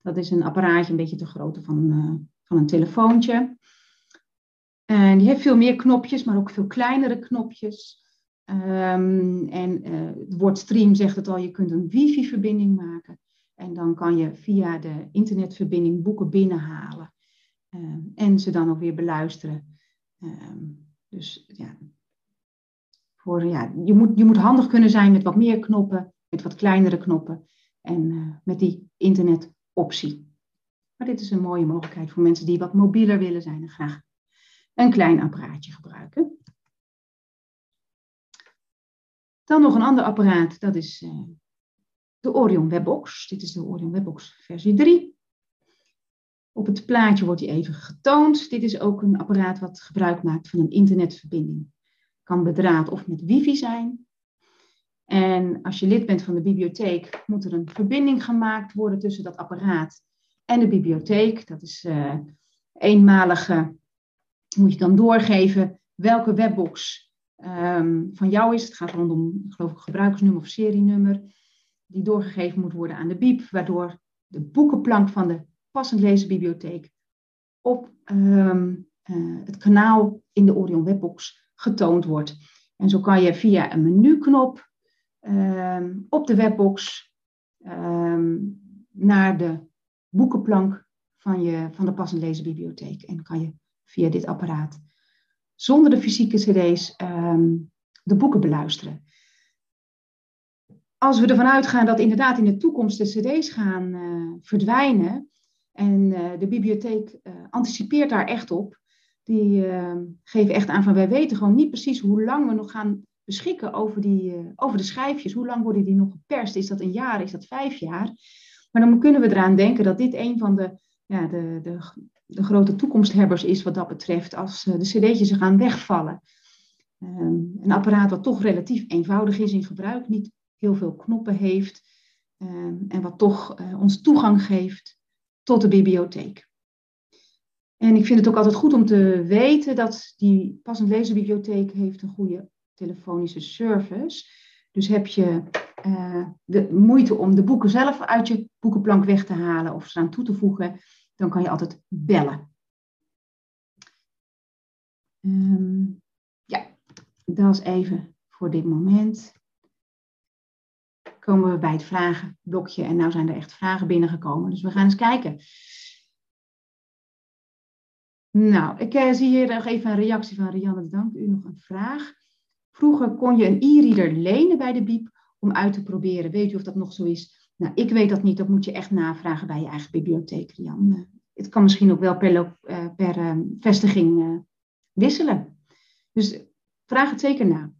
Dat is een apparaatje een beetje te grootte van, uh, van een telefoontje. En die heeft veel meer knopjes, maar ook veel kleinere knopjes. Um, en uh, het woord stream zegt het al, je kunt een wifi-verbinding maken. En dan kan je via de internetverbinding boeken binnenhalen. Um, en ze dan ook weer beluisteren. Um, dus ja, voor, ja je, moet, je moet handig kunnen zijn met wat meer knoppen, met wat kleinere knoppen. En uh, met die internetoptie. Maar dit is een mooie mogelijkheid voor mensen die wat mobieler willen zijn en graag een klein apparaatje gebruiken. Dan nog een ander apparaat, dat is uh, de Orion Webbox. Dit is de Orion Webbox versie 3. Op het plaatje wordt hij even getoond. Dit is ook een apparaat wat gebruik maakt van een internetverbinding. Kan bedraad of met wifi zijn. En als je lid bent van de bibliotheek, moet er een verbinding gemaakt worden tussen dat apparaat en de bibliotheek. Dat is uh, eenmalige moet je dan doorgeven welke webbox um, van jou is. Het gaat rondom, geloof ik, gebruikersnummer of serienummer. Die doorgegeven moet worden aan de BIEB, waardoor de boekenplank van de passend lezenbibliotheek op um, uh, het kanaal in de Orion Webbox getoond wordt. En zo kan je via een menuknop um, op de webbox naar de boekenplank van, je, van de passend lezenbibliotheek. En kan je via dit apparaat, zonder de fysieke cd's, de boeken beluisteren. Als we ervan uitgaan dat inderdaad in de toekomst de cd's gaan uh, verdwijnen, en uh, de bibliotheek uh, anticipeert daar echt op, die ehm, geven echt aan van wij weten gewoon niet precies hoe lang we nog gaan beschikken over, die, over de schijfjes. Hoe lang worden die nog geperst? Is dat een jaar? Is dat vijf jaar? Maar dan kunnen we eraan denken dat dit een van de, ja, de, de, de grote toekomsthebbers is wat dat betreft als eh, de cd'tjes gaan wegvallen. Ehm, een apparaat wat toch relatief eenvoudig is in gebruik, niet heel veel knoppen heeft ehm, en wat toch ons toegang geeft tot de bibliotheek. En ik vind het ook altijd goed om te weten dat die passend lezenbibliotheek heeft een goede telefonische service. Dus heb je uh, de moeite om de boeken zelf uit je boekenplank weg te halen of ze aan toe te voegen, dan kan je altijd bellen. Um, ja, dat is even voor dit moment. Komen we bij het vragenblokje en nu zijn er echt vragen binnengekomen. Dus we gaan eens kijken. Nou, ik eh, zie hier nog even een reactie van Rianne. Dank u nog een vraag. Vroeger kon je een e-reader lenen bij de BIEB om uit te proberen. Weet u of dat nog zo is? Nou, ik weet dat niet. Dat moet je echt navragen bij je eigen bibliotheek, Jan. Het kan misschien ook wel per, uh, per uh, vestiging uh, wisselen. Dus vraag het zeker na.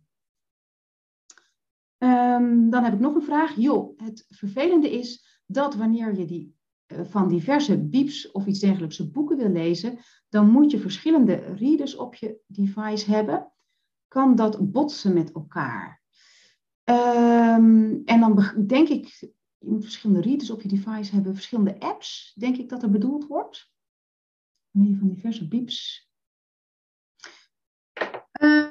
Ehm, dan heb ik nog een vraag. Joh, het vervelende is dat wanneer je die, uh, van diverse bieps of iets dergelijks boeken wil lezen, dan moet je verschillende readers op je device hebben. Kan dat botsen met elkaar? Um, en dan denk ik, je moet verschillende readers op je device hebben, verschillende apps, denk ik dat er bedoeld wordt. Wanneer van diverse bieps. Uh,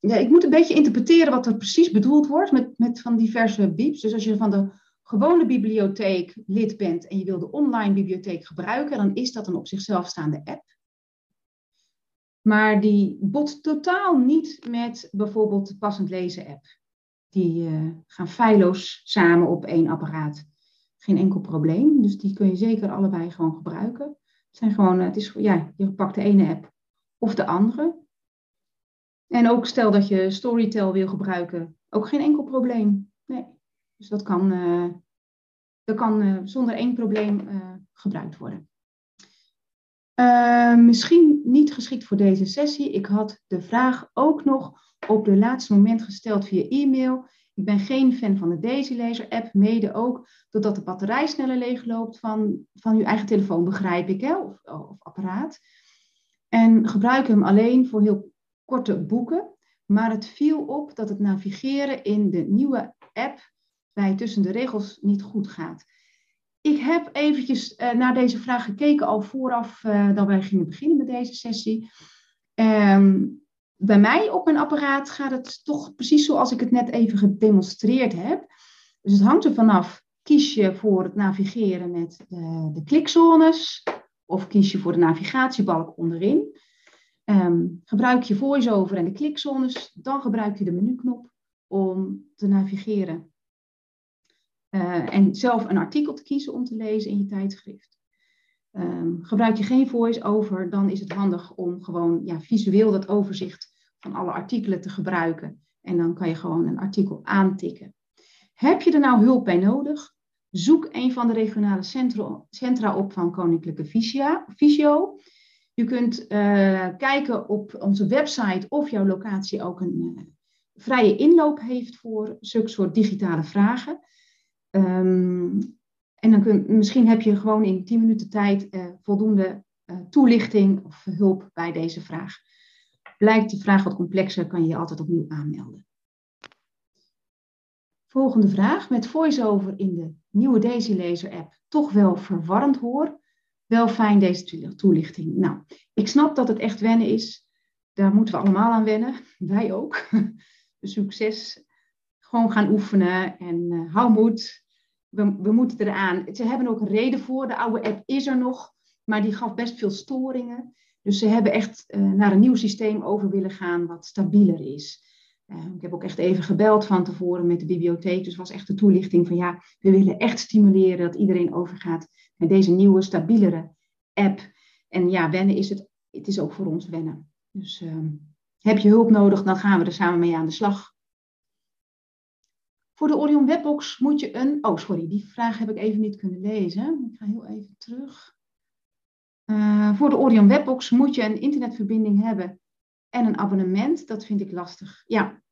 ja, ik moet een beetje interpreteren wat er precies bedoeld wordt met, met van diverse bieps. Dus als je van de gewone bibliotheek lid bent en je wil de online bibliotheek gebruiken, dan is dat een op zichzelf staande app. Maar die bot totaal niet met bijvoorbeeld de passend lezen app. Die uh, gaan feilloos samen op één apparaat. Geen enkel probleem. Dus die kun je zeker allebei gewoon gebruiken. Het zijn gewoon, het is, ja, je pakt de ene app of de andere. En ook stel dat je Storytel wil gebruiken, ook geen enkel probleem. Nee. Dus dat kan, uh, dat kan uh, zonder één probleem uh, gebruikt worden. misschien niet geschikt voor deze sessie. Ik had de vraag ook nog op het laatste moment gesteld via e-mail. Ik ben geen fan van de Daisy Laser app, mede ook doordat de batterij sneller leegloopt van, van uw eigen telefoon, begrijp ik, hè? Of, of apparaat. En gebruik hem alleen voor heel korte boeken. Maar het viel op dat het navigeren in de nieuwe app bij tussen de regels niet goed gaat. Ik heb eventjes uh, naar deze vraag gekeken al vooraf uh, dat wij gingen beginnen met deze sessie. Um, bij mij op mijn apparaat gaat het toch precies zoals ik het net even gedemonstreerd heb. Dus het hangt er vanaf, kies je voor het navigeren met de, de klikzones of kies je voor de navigatiebalk onderin. Um, gebruik je VoiceOver en de klikzones, dan gebruik je de menuknop om te navigeren. Uh, en zelf een artikel te kiezen om te lezen in je tijdschrift. Um, gebruik je geen VoiceOver, dan is het handig om gewoon ja, visueel dat overzicht van alle artikelen te gebruiken. En dan kan je gewoon een artikel aantikken. Heb je er nou hulp bij nodig? Zoek een van de regionale centra, centra op van Koninklijke Visio. Je kunt uh, kijken op onze website of jouw locatie ook een uh, vrije inloop heeft voor zulke soort digitale vragen. Um, en dan kun, misschien heb je gewoon in 10 minuten tijd uh, voldoende toelichting of hulp bij deze vraag. Blijkt de vraag wat complexer, kan je je altijd opnieuw aanmelden. Volgende vraag. Met VoiceOver in de nieuwe Daisy Laser app toch wel verwarrend hoor wel fijn deze toelichting. Nou, ik snap dat het echt wennen is. Daar moeten we allemaal aan wennen. Wij ook. Dus succes. Gewoon gaan oefenen en uh, hou moed. We, we moeten eraan. Ze hebben ook reden voor. De oude app is er nog, maar die gaf best veel storingen. Dus ze hebben echt uh, naar een nieuw systeem over willen gaan wat stabieler is. Uh, ik heb ook echt even gebeld van tevoren met de bibliotheek. Dus was echt de toelichting van ja, we willen echt stimuleren dat iedereen overgaat met deze nieuwe, stabielere app. En ja, wennen is het, het is ook voor ons wennen. Dus uh, heb je hulp nodig, dan gaan we er samen mee aan de slag. Voor de Orion Webbox moet je een. Oh, sorry, die vraag heb ik even niet kunnen lezen. Ik ga heel even terug. Uh, voor de Orion Webbox moet je een internetverbinding hebben en een abonnement. Dat vind ik lastig. Ja,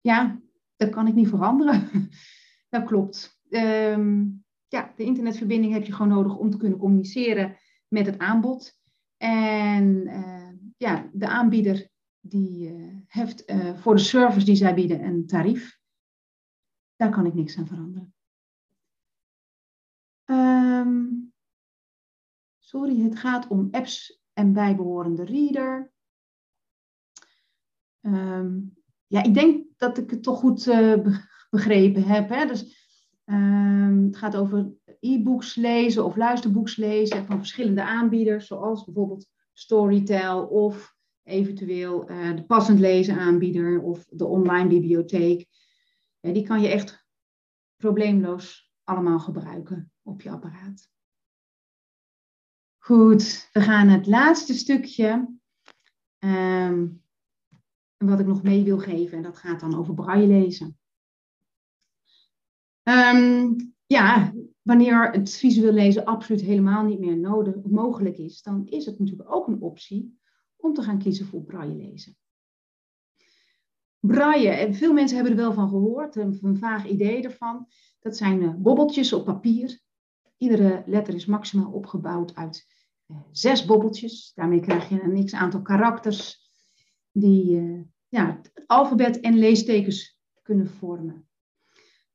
ja dat kan ik niet veranderen. dat klopt. Um, ja, de internetverbinding heb je gewoon nodig om te kunnen communiceren met het aanbod. En uh, ja, de aanbieder die uh, heeft voor de service die zij bieden een tarief. Daar kan ik niks aan veranderen. Um, sorry, het gaat om apps en bijbehorende reader. Um, ja, ik denk dat ik het toch goed begrepen heb. Hè? Dus Um, het gaat over e-books lezen of luisterboeks lezen van verschillende aanbieders, zoals bijvoorbeeld Storytel of eventueel uh, de passend lezen aanbieder of de online bibliotheek. Ja, die kan je echt probleemloos allemaal gebruiken op je apparaat. Goed, we gaan het laatste stukje. Um, wat ik nog mee wil geven, en dat gaat dan over braille lezen. Um, ja, wanneer het visueel lezen absoluut helemaal niet meer nodig, mogelijk is, dan is het natuurlijk ook een optie om te gaan kiezen voor braille lezen. Braille, en veel mensen hebben er wel van gehoord, een, vaag idee ervan. Dat zijn uh, bobbeltjes op papier. Iedere letter is maximaal opgebouwd uit uh, zes bobbeltjes. Daarmee krijg je een x aantal karakters die ja, het alfabet en leestekens kunnen vormen.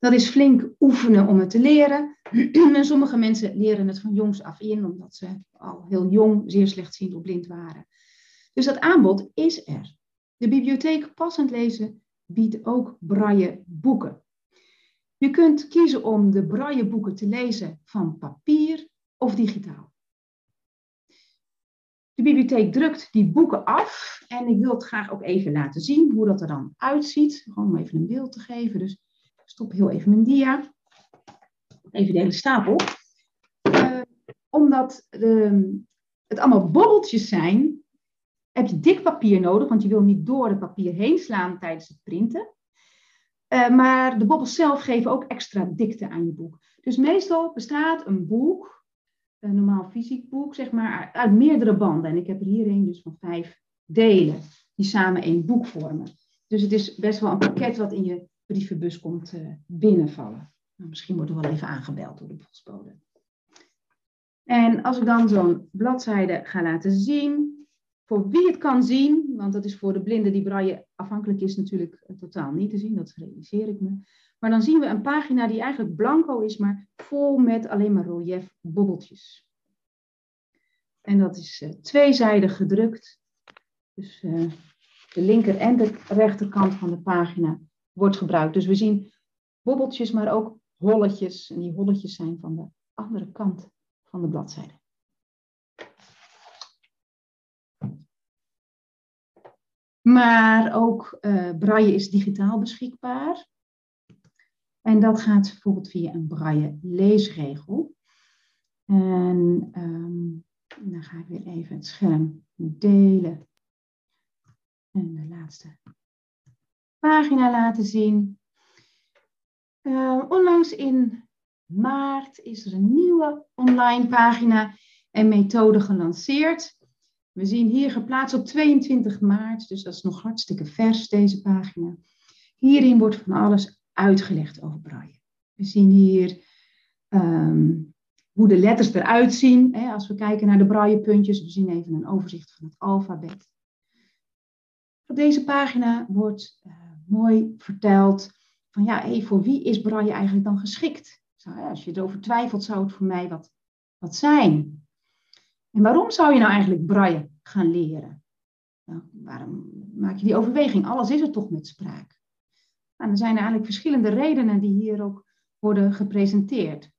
Dat is flink oefenen om het te leren. en sommige mensen leren het van jongs af in, omdat ze al heel jong zeer slechtziend of blind waren. Dus dat aanbod is er. De bibliotheek Passend Lezen biedt ook braille boeken. Je kunt kiezen om de braille boeken te lezen van papier of digitaal. De bibliotheek drukt die boeken af en ik wil het graag ook even laten zien hoe dat er dan uitziet. Gewoon om even een beeld te geven. Dus stop heel even mijn dia. Even de hele stapel. Uh, omdat de, het allemaal bobbeltjes zijn, heb je dik papier nodig, want je wil niet door het papier heen slaan tijdens het printen. Uh, maar de bobbels zelf geven ook extra dikte aan je boek. Dus meestal bestaat een boek, een normaal fysiek boek, zeg maar, uit meerdere banden. En ik heb er hier een dus van vijf delen, die samen één boek vormen. Dus het is best wel een pakket wat in je brievenbus komt uh, binnenvallen. Nou, misschien wordt er wel even aangebeld door de postbode. En als ik dan zo'n bladzijde ga laten zien, voor wie het kan zien, want dat is voor de blinde die braille afhankelijk is natuurlijk eh, totaal niet te zien, dat realiseer ik me. Maar dan zien we een pagina die eigenlijk blanco is, maar vol met alleen maar relief bobbeltjes. En dat is uh, tweezijdig gedrukt. Dus de linker en de rechterkant van de pagina wordt gebruikt. Dus we zien bobbeltjes, maar ook holletjes. En die holletjes zijn van de andere kant van de bladzijde. Maar ook uh, braille is digitaal beschikbaar. En dat gaat bijvoorbeeld via een braille leesregel. En um, dan ga ik weer even het scherm delen. En de laatste pagina laten zien. Uh, onlangs in maart is er een nieuwe online pagina en methode gelanceerd. We zien hier geplaatst op 22 maart, dus dat is nog hartstikke vers, deze pagina. Hierin wordt van alles uitgelegd over braille. We zien hier um, hoe de letters eruit zien. Hè, als we kijken naar de braillepuntjes, we zien even een overzicht van het alfabet. Op deze pagina wordt uh, mooi verteld van ja, voor wie is braille eigenlijk dan geschikt? Als je erover twijfelt, zou het voor mij wat, wat zijn. En waarom zou je nou eigenlijk braille gaan leren? Nou, waarom maak je die overweging? Alles is er toch met spraak. Nou, er zijn eigenlijk verschillende redenen die hier ook worden gepresenteerd.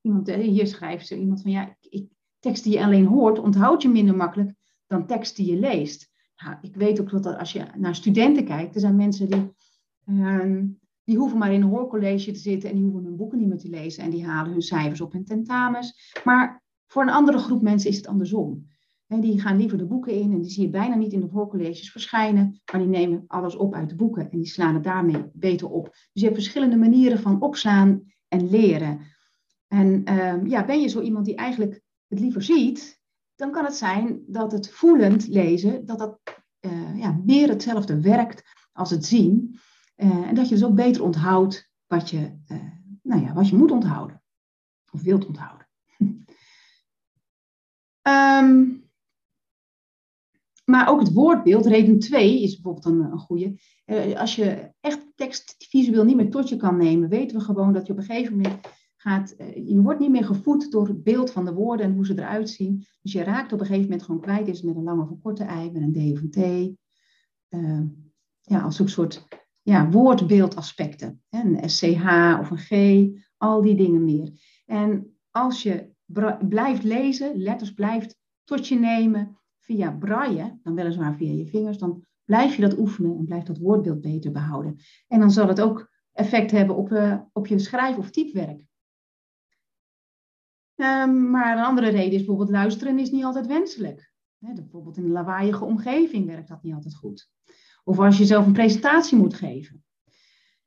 Iemand, eh, hier schrijft zo iemand van ja, ik, tekst die je alleen hoort, onthoud je minder makkelijk dan tekst die je leest. Ik weet ook dat als je naar studenten kijkt, er zijn mensen die, uh, die hoeven maar in een hoorcollege te zitten en die hoeven hun boeken niet meer te lezen en die halen hun cijfers op hun tentamens. Maar voor een andere groep mensen is het andersom. die gaan liever de boeken in en die zie je bijna niet in de hoorcolleges verschijnen, maar die nemen alles op uit de boeken en die slaan het daarmee beter op. Dus je hebt verschillende manieren van opslaan en leren. En ehm, ja, ben je zo iemand die eigenlijk het liever ziet, dan kan het zijn dat het voelend lezen, dat dat uh, ja, meer hetzelfde werkt als het zien. Uh, en dat je dus ook beter onthoudt wat je, uh, nou ja, wat je moet onthouden of wilt onthouden. Um, maar ook het woordbeeld, reden 2 is bijvoorbeeld een, een goede. Als je echt tekst visueel niet meer tot je kan nemen, weten we gewoon dat je op een gegeven moment Uh, je wordt niet meer gevoed door het beeld van de woorden en hoe ze eruit zien. Dus je raakt op een gegeven moment gewoon kwijt. Is met een lange of een korte ei, met een D of een T. Uh, ja, als een soort ja, woordbeeldaspecten. Een SCH of een G, al die dingen meer. En als je blijft lezen, letters blijft tot je nemen via braille, dan weliswaar via je vingers, dan blijf je dat oefenen en blijft dat woordbeeld beter behouden. En dan zal het ook effect hebben op, uh, op je schrijf- of typewerk. Um, maar een andere reden is bijvoorbeeld luisteren is niet altijd wenselijk. He, bijvoorbeeld in een lawaaiige omgeving werkt dat niet altijd goed. Of als je zelf een presentatie moet geven.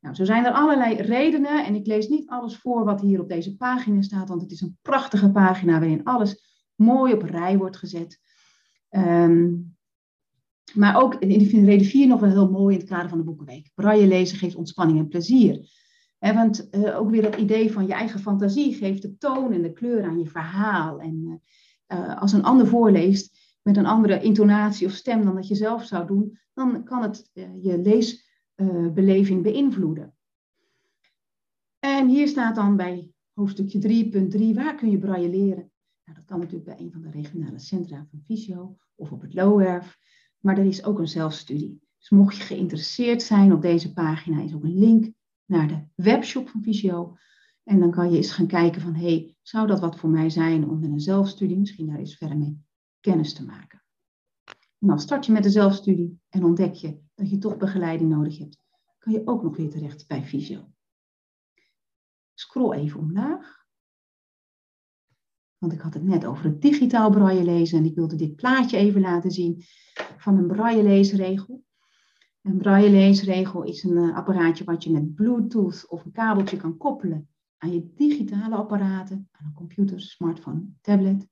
Nou, zo zijn er allerlei redenen en ik lees niet alles voor wat hier op deze pagina staat, want het is een prachtige pagina waarin alles mooi op rij wordt gezet. Ehm, maar ook, vind reden 4 nog wel heel mooi in het kader van de Boekenweek. Braille lezen geeft ontspanning en plezier. Want uh, ook weer dat idee van je eigen fantasie geeft de toon en de kleur aan je verhaal. En uh, als een ander voorleest met een andere intonatie of stem dan dat je zelf zou doen, dan kan het je leesbeleving beïnvloeden. En hier staat dan bij hoofdstukje 3.3, waar kun je braille leren? Nou, dat kan natuurlijk bij een van de regionale centra van Visio of op het Loowerf. Maar er is ook een zelfstudie. Dus mocht je geïnteresseerd zijn op deze pagina, is ook een link naar de webshop van Visio. En dan kan je eens gaan kijken van, hey, zou dat wat voor mij zijn om met een zelfstudie misschien daar eens verder mee kennis te maken. En dan start je met de zelfstudie en ontdek je dat je toch begeleiding nodig hebt. Kan je ook nog weer terecht bij Visio. Scroll even omlaag. Want ik had het net over het digitaal braille lezen en ik wilde dit plaatje even laten zien van een braille leesregel. Een braille leesregel is een uh, apparaatje wat je met Bluetooth of een kabeltje kan koppelen aan je digitale apparaten, aan een computer, smartphone, tablet.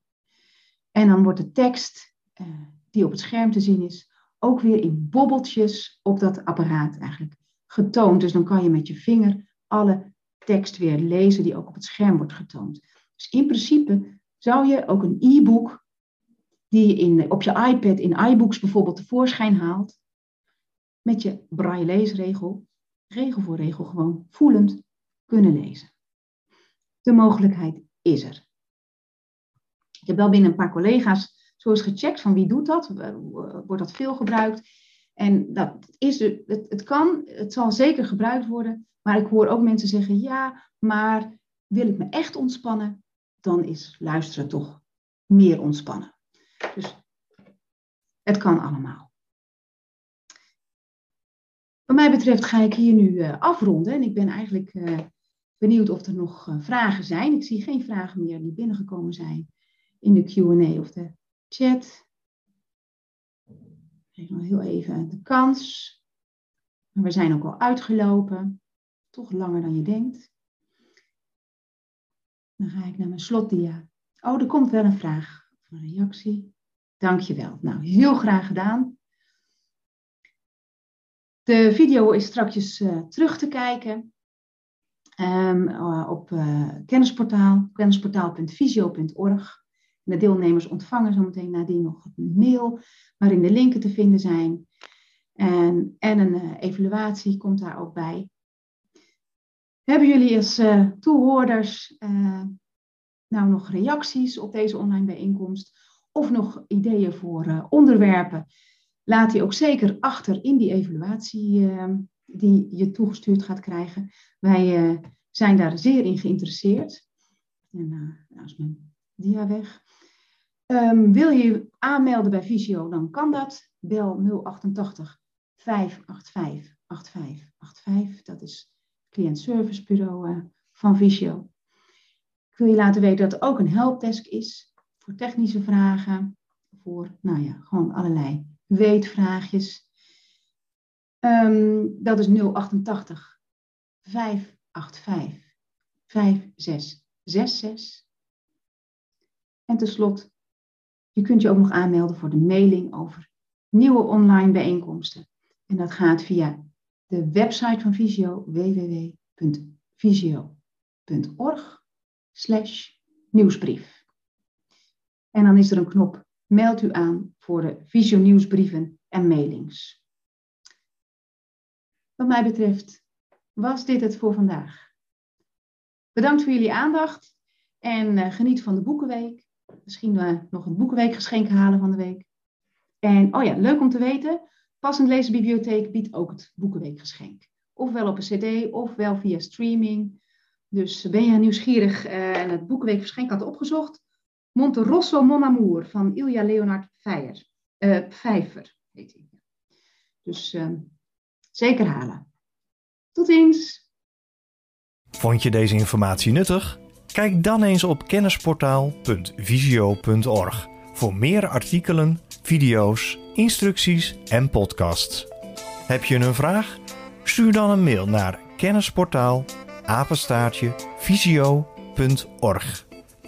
En dan wordt de tekst uh, die op het scherm te zien is, ook weer in bobbeltjes op dat apparaat eigenlijk getoond. Dus dan kan je met je vinger alle tekst weer lezen die ook op het scherm wordt getoond. Dus in principe zou je ook een e-book die je in, op je iPad in iBooks bijvoorbeeld tevoorschijn haalt, met je braille leesregel, regel voor regel gewoon voelend kunnen lezen. De mogelijkheid is er. Ik heb wel binnen een paar collega's zo eens gecheckt van wie doet dat, wordt dat veel gebruikt. En dat is, het, het kan, het zal zeker gebruikt worden, maar ik hoor ook mensen zeggen, ja, maar wil ik me echt ontspannen, dan is luisteren toch meer ontspannen. Dus het kan allemaal. Wat mij betreft ga ik hier nu uh, afronden. En ik ben eigenlijk uh, benieuwd of er nog uh, vragen zijn. Ik zie geen vragen meer die binnengekomen zijn in de QA of de chat. Ik nog heel even de kans. We zijn ook al uitgelopen. Toch langer dan je denkt. Dan ga ik naar mijn slotdia. Oh, er komt wel een vraag of een reactie. Dankjewel. Nou, heel graag gedaan. De video is straks uh, terug te kijken um, op uh, kennisportaal, kennisportaal.visio.org. De deelnemers ontvangen zometeen nadien nog een mail waarin de linken te vinden zijn. En, en een evaluatie komt daar ook bij. Hebben jullie als toehoorders nou nog reacties op deze online bijeenkomst? Of nog ideeën voor onderwerpen? Laat die ook zeker achter in die evaluatie die je toegestuurd gaat krijgen. Wij zijn daar zeer in geïnteresseerd. En nou is mijn dia weg. Um, wil je aanmelden bij Visio, dan kan dat. Bel 088 585 8585. Dat is cliëntservicebureau uh, van Visio. Ik wil je laten weten dat er ook een helpdesk is voor technische vragen, voor nou ja, gewoon allerlei weetvraagjes. Um, dat is 088 585 5666. En tenslotte, je kunt je ook nog aanmelden voor de mailing over nieuwe online bijeenkomsten. En dat gaat via de website van Visio, www.visio.org slash nieuwsbrief. En dan is er een knop meld u aan voor de Visio nieuwsbrieven en mailings. Wat mij betreft was dit het voor vandaag. Bedankt voor jullie aandacht en uh, geniet van de Boekenweek. Misschien uh, nog een Boekenweekgeschenk halen van de week. En oh ja, leuk om te weten, Passend Lezenbibliotheek biedt ook het Boekenweekgeschenk. Ofwel op een cd, ofwel via streaming. Dus ben je nieuwsgierig en het Boekenweekgeschenk had opgezocht? Monte Rosso Mon Amour van Ilja Leonard Veijer. Uh, Vijver heet hij. Dus uh, zeker halen. Tot ziens! Vond je deze informatie nuttig? Kijk dan eens op kennisportaal.visio.org voor meer artikelen, video's, instructies en podcasts. Heb je een vraag? Stuur dan een mail naar kennisportaal